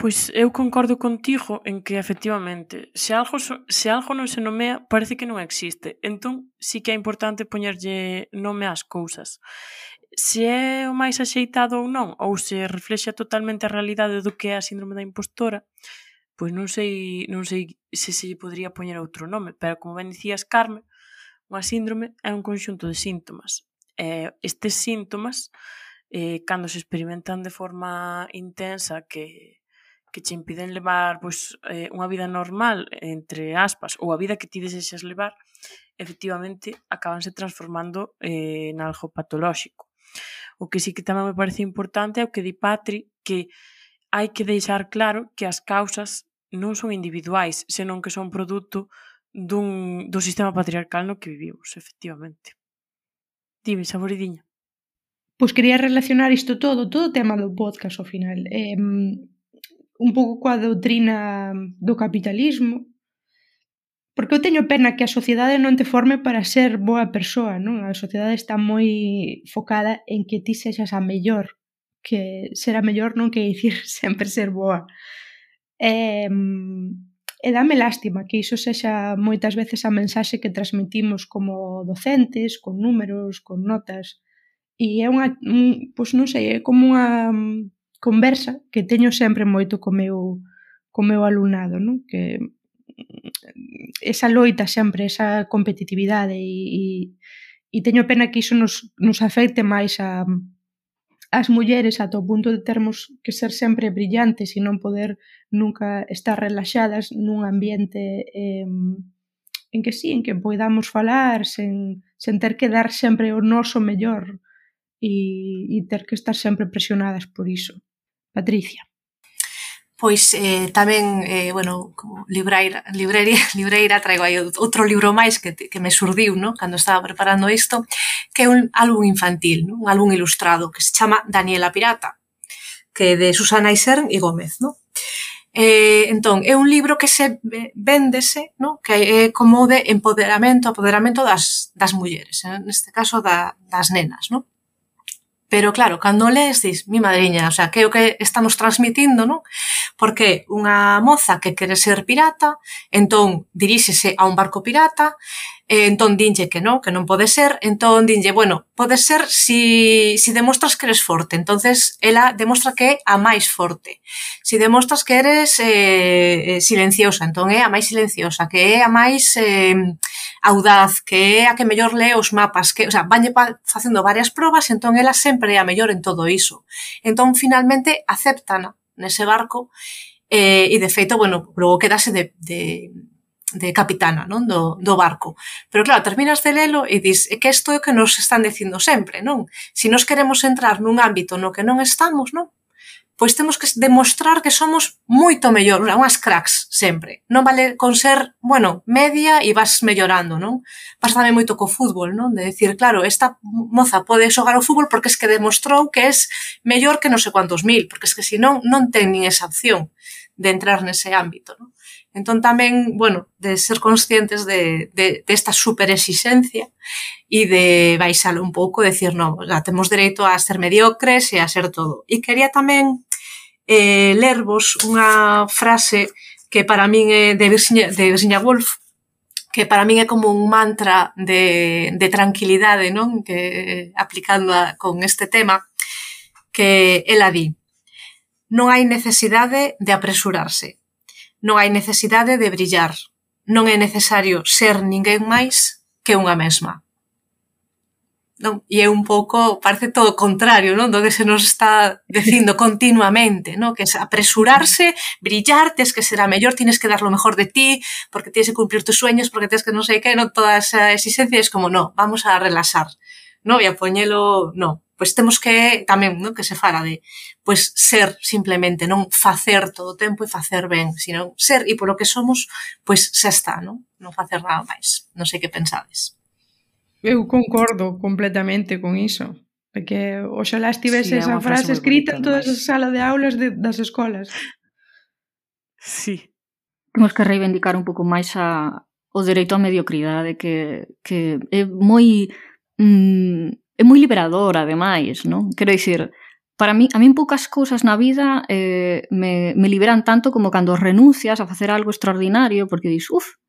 [SPEAKER 5] Pois eu concordo contigo en que efectivamente, se algo se algo non se nomea, parece que non existe. Entón, sí que é importante poñerlle nome ás cousas. Se é o máis axeitado ou non, ou se reflexa totalmente a realidade do que é a síndrome da impostora, pois non sei, non sei se se podría poñer outro nome, pero como ben dicías, Carmen, unha síndrome é un conxunto de síntomas. Eh, estes síntomas, eh, cando se experimentan de forma intensa que, que che impiden levar pois, eh, unha vida normal, entre aspas, ou a vida que ti desexas levar, efectivamente acabanse transformando eh, en algo patolóxico. O que sí que tamén me parece importante é o que di Patri, que hai que deixar claro que as causas non son individuais, senón que son produto dun, do sistema patriarcal no que vivimos, efectivamente. Dime, saboridiña.
[SPEAKER 3] Pois quería relacionar isto todo, todo o tema do podcast ao final. Eh, un pouco coa doutrina do capitalismo, porque eu teño pena que a sociedade non te forme para ser boa persoa, non? A sociedade está moi focada en que ti sexas a mellor, que ser a mellor non quer dicir sempre ser boa. Eh, E, e dame lástima que iso sexa moitas veces a mensaxe que transmitimos como docentes, con números, con notas. E é unha, un, pois non sei, é como unha mm, conversa que teño sempre moito co meu, co meu alumnado, non? Que mm, esa loita sempre, esa competitividade e, e, e teño pena que iso nos, nos afecte máis a, as mulleres ata o punto de termos que ser sempre brillantes e non poder nunca estar relaxadas nun ambiente eh, en que sí, en que poidamos falar sen, sen ter que dar sempre o noso mellor e, e ter que estar sempre presionadas por iso. Patricia
[SPEAKER 6] pois eh, tamén, eh, bueno, como libreira, libreira, libreira traigo aí outro libro máis que, que me surdiu, no? cando estaba preparando isto, que é un álbum infantil, no? un álbum ilustrado, que se chama Daniela Pirata, que é de Susana Isern e Gómez, no? Eh, entón, é un libro que se véndese, no? que é como de empoderamento, apoderamento das, das mulleres, neste caso da, das nenas, no? Pero claro, cando lees, dis, mi madriña, o sea, que é o que estamos transmitindo, non? Porque unha moza que quere ser pirata, entón diríxese a un barco pirata, E entón dinlle que non, que non pode ser, entón dinlle, bueno, pode ser si, si demostras que eres forte, entonces ela demostra que é a máis forte. Si demostras que eres eh, eh silenciosa, entón é a máis silenciosa, que é a máis eh, audaz, que é a que mellor lee os mapas, que, o sea, vanlle facendo varias probas, entón ela sempre é a mellor en todo iso. Entón, finalmente, aceptan nese barco, eh, e de feito, bueno, logo quedase de, de de capitana non do, do barco. Pero claro, terminas de lelo e dis que isto é o que nos están dicindo sempre, non? Se si nos queremos entrar nun ámbito no que non estamos, non? Pois temos que demostrar que somos moito mellor, unhas cracks sempre. Non vale con ser, bueno, media e vas mellorando, non? Pasa tamén moito co fútbol, non? De decir, claro, esta moza pode xogar o fútbol porque es que demostrou que es mellor que non sei cuantos mil, porque es que senón non ten nin esa opción de entrar nese ámbito, non? Entón tamén, bueno, de ser conscientes de, de, de esta superexixencia e de baixar un pouco, decir, no, ya, temos dereito a ser mediocres e a ser todo. E quería tamén eh, lervos unha frase que para min é de Virginia, de Virginia Woolf, que para min é como un mantra de, de tranquilidade, non? Que eh, aplicando a, con este tema, que ela di, non hai necesidade de apresurarse, Non hai necesidade de brillar. Non é necesario ser ninguén máis que unha mesma. Non? E é un pouco, parece todo o contrario, non? Donde se nos está dicindo continuamente, non? Que es apresurarse, brillar, tens que ser a mellor, tienes que dar lo mejor de ti, porque tienes que cumplir tus sueños, porque tienes que non sei que, non? Toda esa exigencia es como, no, vamos a relaxar, non? E a poñelo, non pois temos que tamén, non, que se fala de pois ser simplemente, non facer todo o tempo e facer ben, sino ser e polo que somos, pois xa está, non? Non facer nada máis. Non sei que pensades.
[SPEAKER 3] Eu concordo completamente con iso. Porque oxalá estivese sí, esa frase, frase escrita en todas as salas de aulas de, das escolas.
[SPEAKER 5] Sí.
[SPEAKER 2] Temos que reivindicar un pouco máis a, o dereito á mediocridade que, que é moi mm, é moi liberador, ademais, non? Quero dicir, para mí, a mí poucas cousas na vida eh, me, me liberan tanto como cando renuncias a facer algo extraordinario porque dis, uff,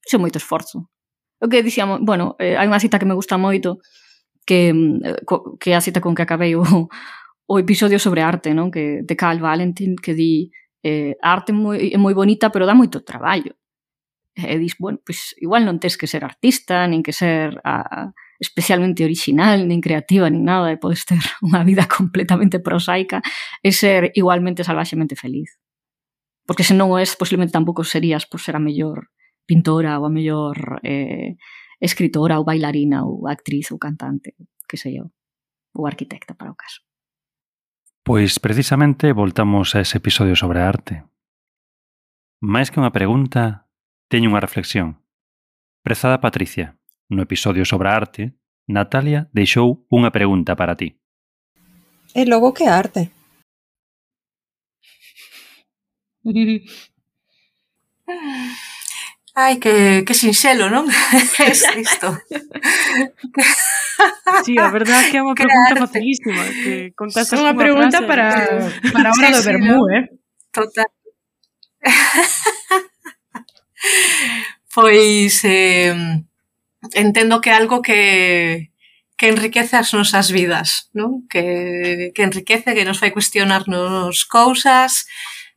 [SPEAKER 2] iso é moito esforzo. O que dixíamos, bueno, eh, hai unha cita que me gusta moito que, eh, que é a cita con que acabei o, o episodio sobre arte, non? Que, de Carl Valentin, que di eh, a arte moi, é moi bonita pero dá moito traballo. E dis, bueno, pois igual non tens que ser artista, nin que ser a, a especialmente original, nin creativa, nin nada, e podes ter unha vida completamente prosaica e ser igualmente salvaxemente feliz. Porque se non o es, posiblemente tampouco serías por ser a mellor pintora ou a mellor eh, escritora ou bailarina ou actriz ou cantante, que sei eu, ou arquitecta para o caso.
[SPEAKER 4] Pois precisamente voltamos a ese episodio sobre a arte. Mais que unha pregunta, teño unha reflexión. Prezada Patricia, No episodio sobre a arte, Natalia deixou unha pregunta para ti.
[SPEAKER 15] E logo que arte?
[SPEAKER 6] Ai, que, que sinxelo, non? é isto.
[SPEAKER 5] Sí, a verdade é que é unha pregunta facilísima. Que contestas
[SPEAKER 3] unha pregunta
[SPEAKER 5] frase,
[SPEAKER 3] para, para a hora sí, do vermú, sí, eh?
[SPEAKER 6] Total. pois, eh, entendo que é algo que, que enriquece as nosas vidas, non? Que, que enriquece, que nos fai cuestionarnos cousas,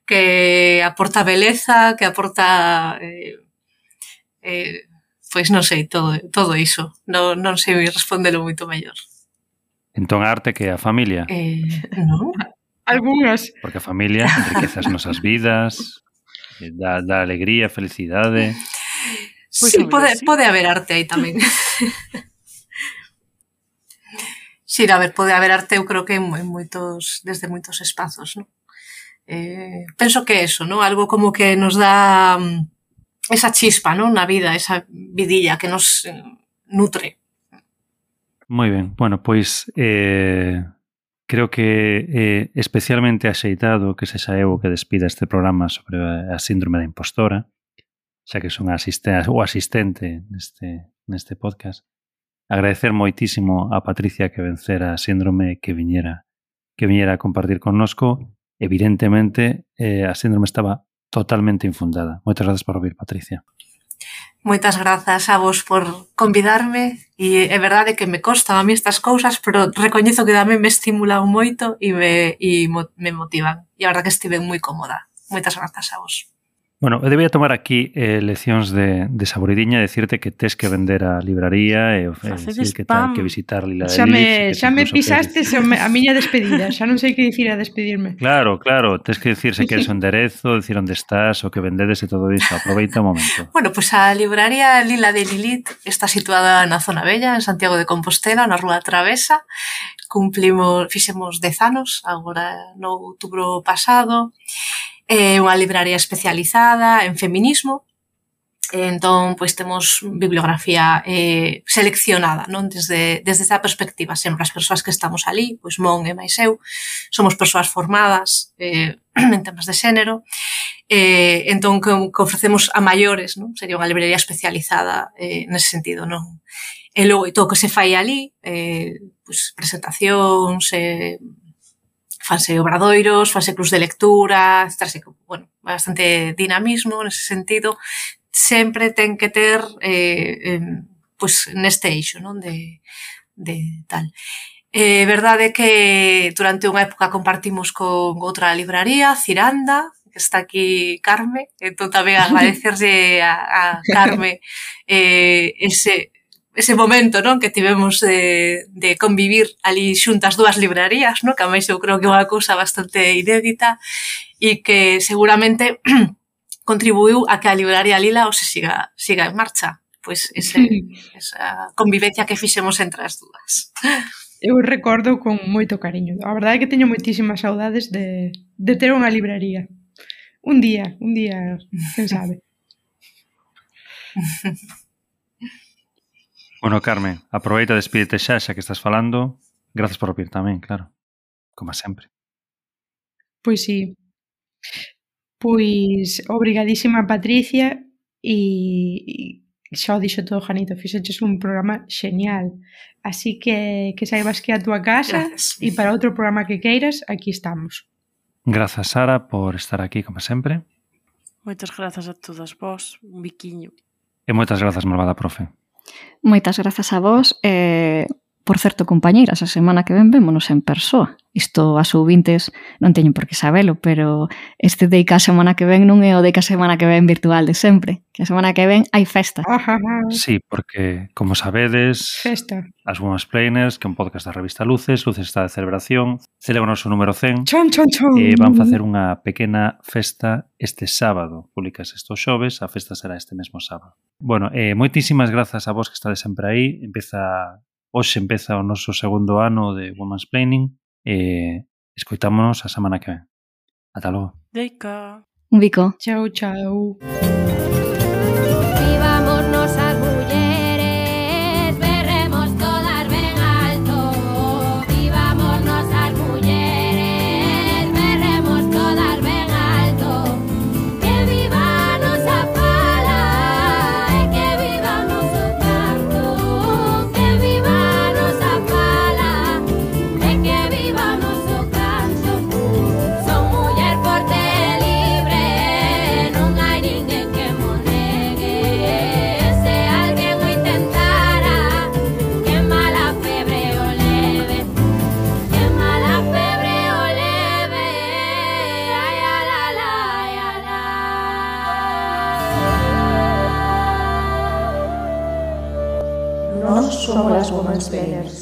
[SPEAKER 6] que aporta beleza, que aporta... Eh, eh, pois non sei, todo, todo iso. Non, non sei respondelo moito mellor.
[SPEAKER 4] Entón a arte que a familia?
[SPEAKER 6] Eh, non.
[SPEAKER 3] Algúnas.
[SPEAKER 4] Porque a familia enriquece as nosas vidas, eh, dá, dá alegría, felicidade...
[SPEAKER 6] Pois sí, pode, sí. pode haber arte aí tamén. sí, a ver, pode haber arte, eu creo que en moitos, desde moitos espazos, non? Eh, penso que eso, ¿no? Algo como que nos dá mm, esa chispa, ¿no? Na vida, esa vidilla que nos eh, nutre.
[SPEAKER 4] Moi ben. Bueno, pois eh, creo que eh, especialmente axeitado que se xa eu que despida este programa sobre a síndrome da impostora xa que son asistente ou asistente neste, neste podcast. Agradecer moitísimo a Patricia que vencera a síndrome que viñera que viñera a compartir connosco. Evidentemente, eh, a síndrome estaba totalmente infundada. Moitas grazas por ouvir, Patricia.
[SPEAKER 6] Moitas grazas a vos por convidarme e é verdade que me costan a mí estas cousas, pero recoñezo que tamén me estimulan moito e me, e mo, me motivan. E a verdade que estive moi cómoda. Moitas grazas a vos.
[SPEAKER 4] Bueno, eu debía tomar aquí eh, leccións de, de saboridiña decirte que tes que vender a libraría e eh, decir que tal que visitar Lila
[SPEAKER 3] xa de me, Lich, Xa me pisaste me, a miña despedida, xa non sei que dicir a despedirme.
[SPEAKER 4] Claro, claro, tes que dicir se queres o enderezo, dicir onde estás, o que vendedes e todo iso, aproveita o momento.
[SPEAKER 6] Bueno, pois pues a libraría Lila de Lilith está situada na zona bella, en Santiago de Compostela, na Rúa Travesa, cumplimos, fixemos dez anos, agora no outubro pasado, é unha libraría especializada en feminismo, Entón, pois temos bibliografía eh, seleccionada, non? Desde, desde esa perspectiva, sempre as persoas que estamos ali, pois Mon e máis eu, somos persoas formadas eh, en temas de xénero, eh, entón que, que ofrecemos a maiores, non? Sería unha librería especializada eh, nese sentido, non? E logo, e todo o que se fai ali, eh, pois presentacións, eh, fanse obradoiros, fanse clubs de lectura, estarse, bueno, bastante dinamismo nese sentido, sempre ten que ter eh, eh, pues, neste eixo non? De, de tal. É eh, verdade que durante unha época compartimos con outra libraría, Ciranda, que está aquí Carme, entón tamén agradecerlle a, a Carme eh, ese, ese momento non que tivemos de, de convivir ali xuntas dúas librarías, non? que a máis eu creo que é unha cousa bastante inédita e que seguramente contribuiu a que a libraría Lila o se siga, siga en marcha pois ese, esa convivencia que fixemos entre as dúas.
[SPEAKER 3] Eu recordo con moito cariño. A verdade é que teño moitísimas saudades de, de ter unha libraría. Un día, un día, quen sabe.
[SPEAKER 4] Bueno, Carmen, aproveita, despídete xa, xa que estás falando. Grazas por ouvir tamén, claro. Como sempre.
[SPEAKER 3] Pois sí. Pois, obrigadísima Patricia e, e xa o dixo todo Janito, fixeches un programa xeñal. Así que que saibas que a túa casa e para outro programa que queiras, aquí estamos.
[SPEAKER 4] Grazas, Sara, por estar aquí, como sempre.
[SPEAKER 5] Moitas grazas a todas vos, un biquiño.
[SPEAKER 4] E moitas grazas, malvada profe.
[SPEAKER 2] Moitas grazas a vos. Eh, Por certo, compañeiras, a semana que ven vémonos en persoa. Isto as ouvintes non teñen por que sabelo, pero este Deica a semana que ven non é o Deica a semana que ven virtual de sempre. Que a semana que ven hai festa.
[SPEAKER 4] Sí, porque, como sabedes,
[SPEAKER 3] festa.
[SPEAKER 4] as Women's Planers, que é un podcast da revista Luces, Luces está de celebración, celebra o noso número 100.
[SPEAKER 3] Chon, chon, chon.
[SPEAKER 4] E van facer unha pequena festa este sábado. Publicas esto xoves, a festa será este mesmo sábado. Bueno, eh, moitísimas grazas a vos que estades sempre aí. Empeza Hoxe empeza o noso segundo ano de Women's Planning e escoitámonos a semana que ven. Ata logo.
[SPEAKER 5] Deica.
[SPEAKER 2] Un bico.
[SPEAKER 3] Chao, chao.
[SPEAKER 1] Somos las Women's Players.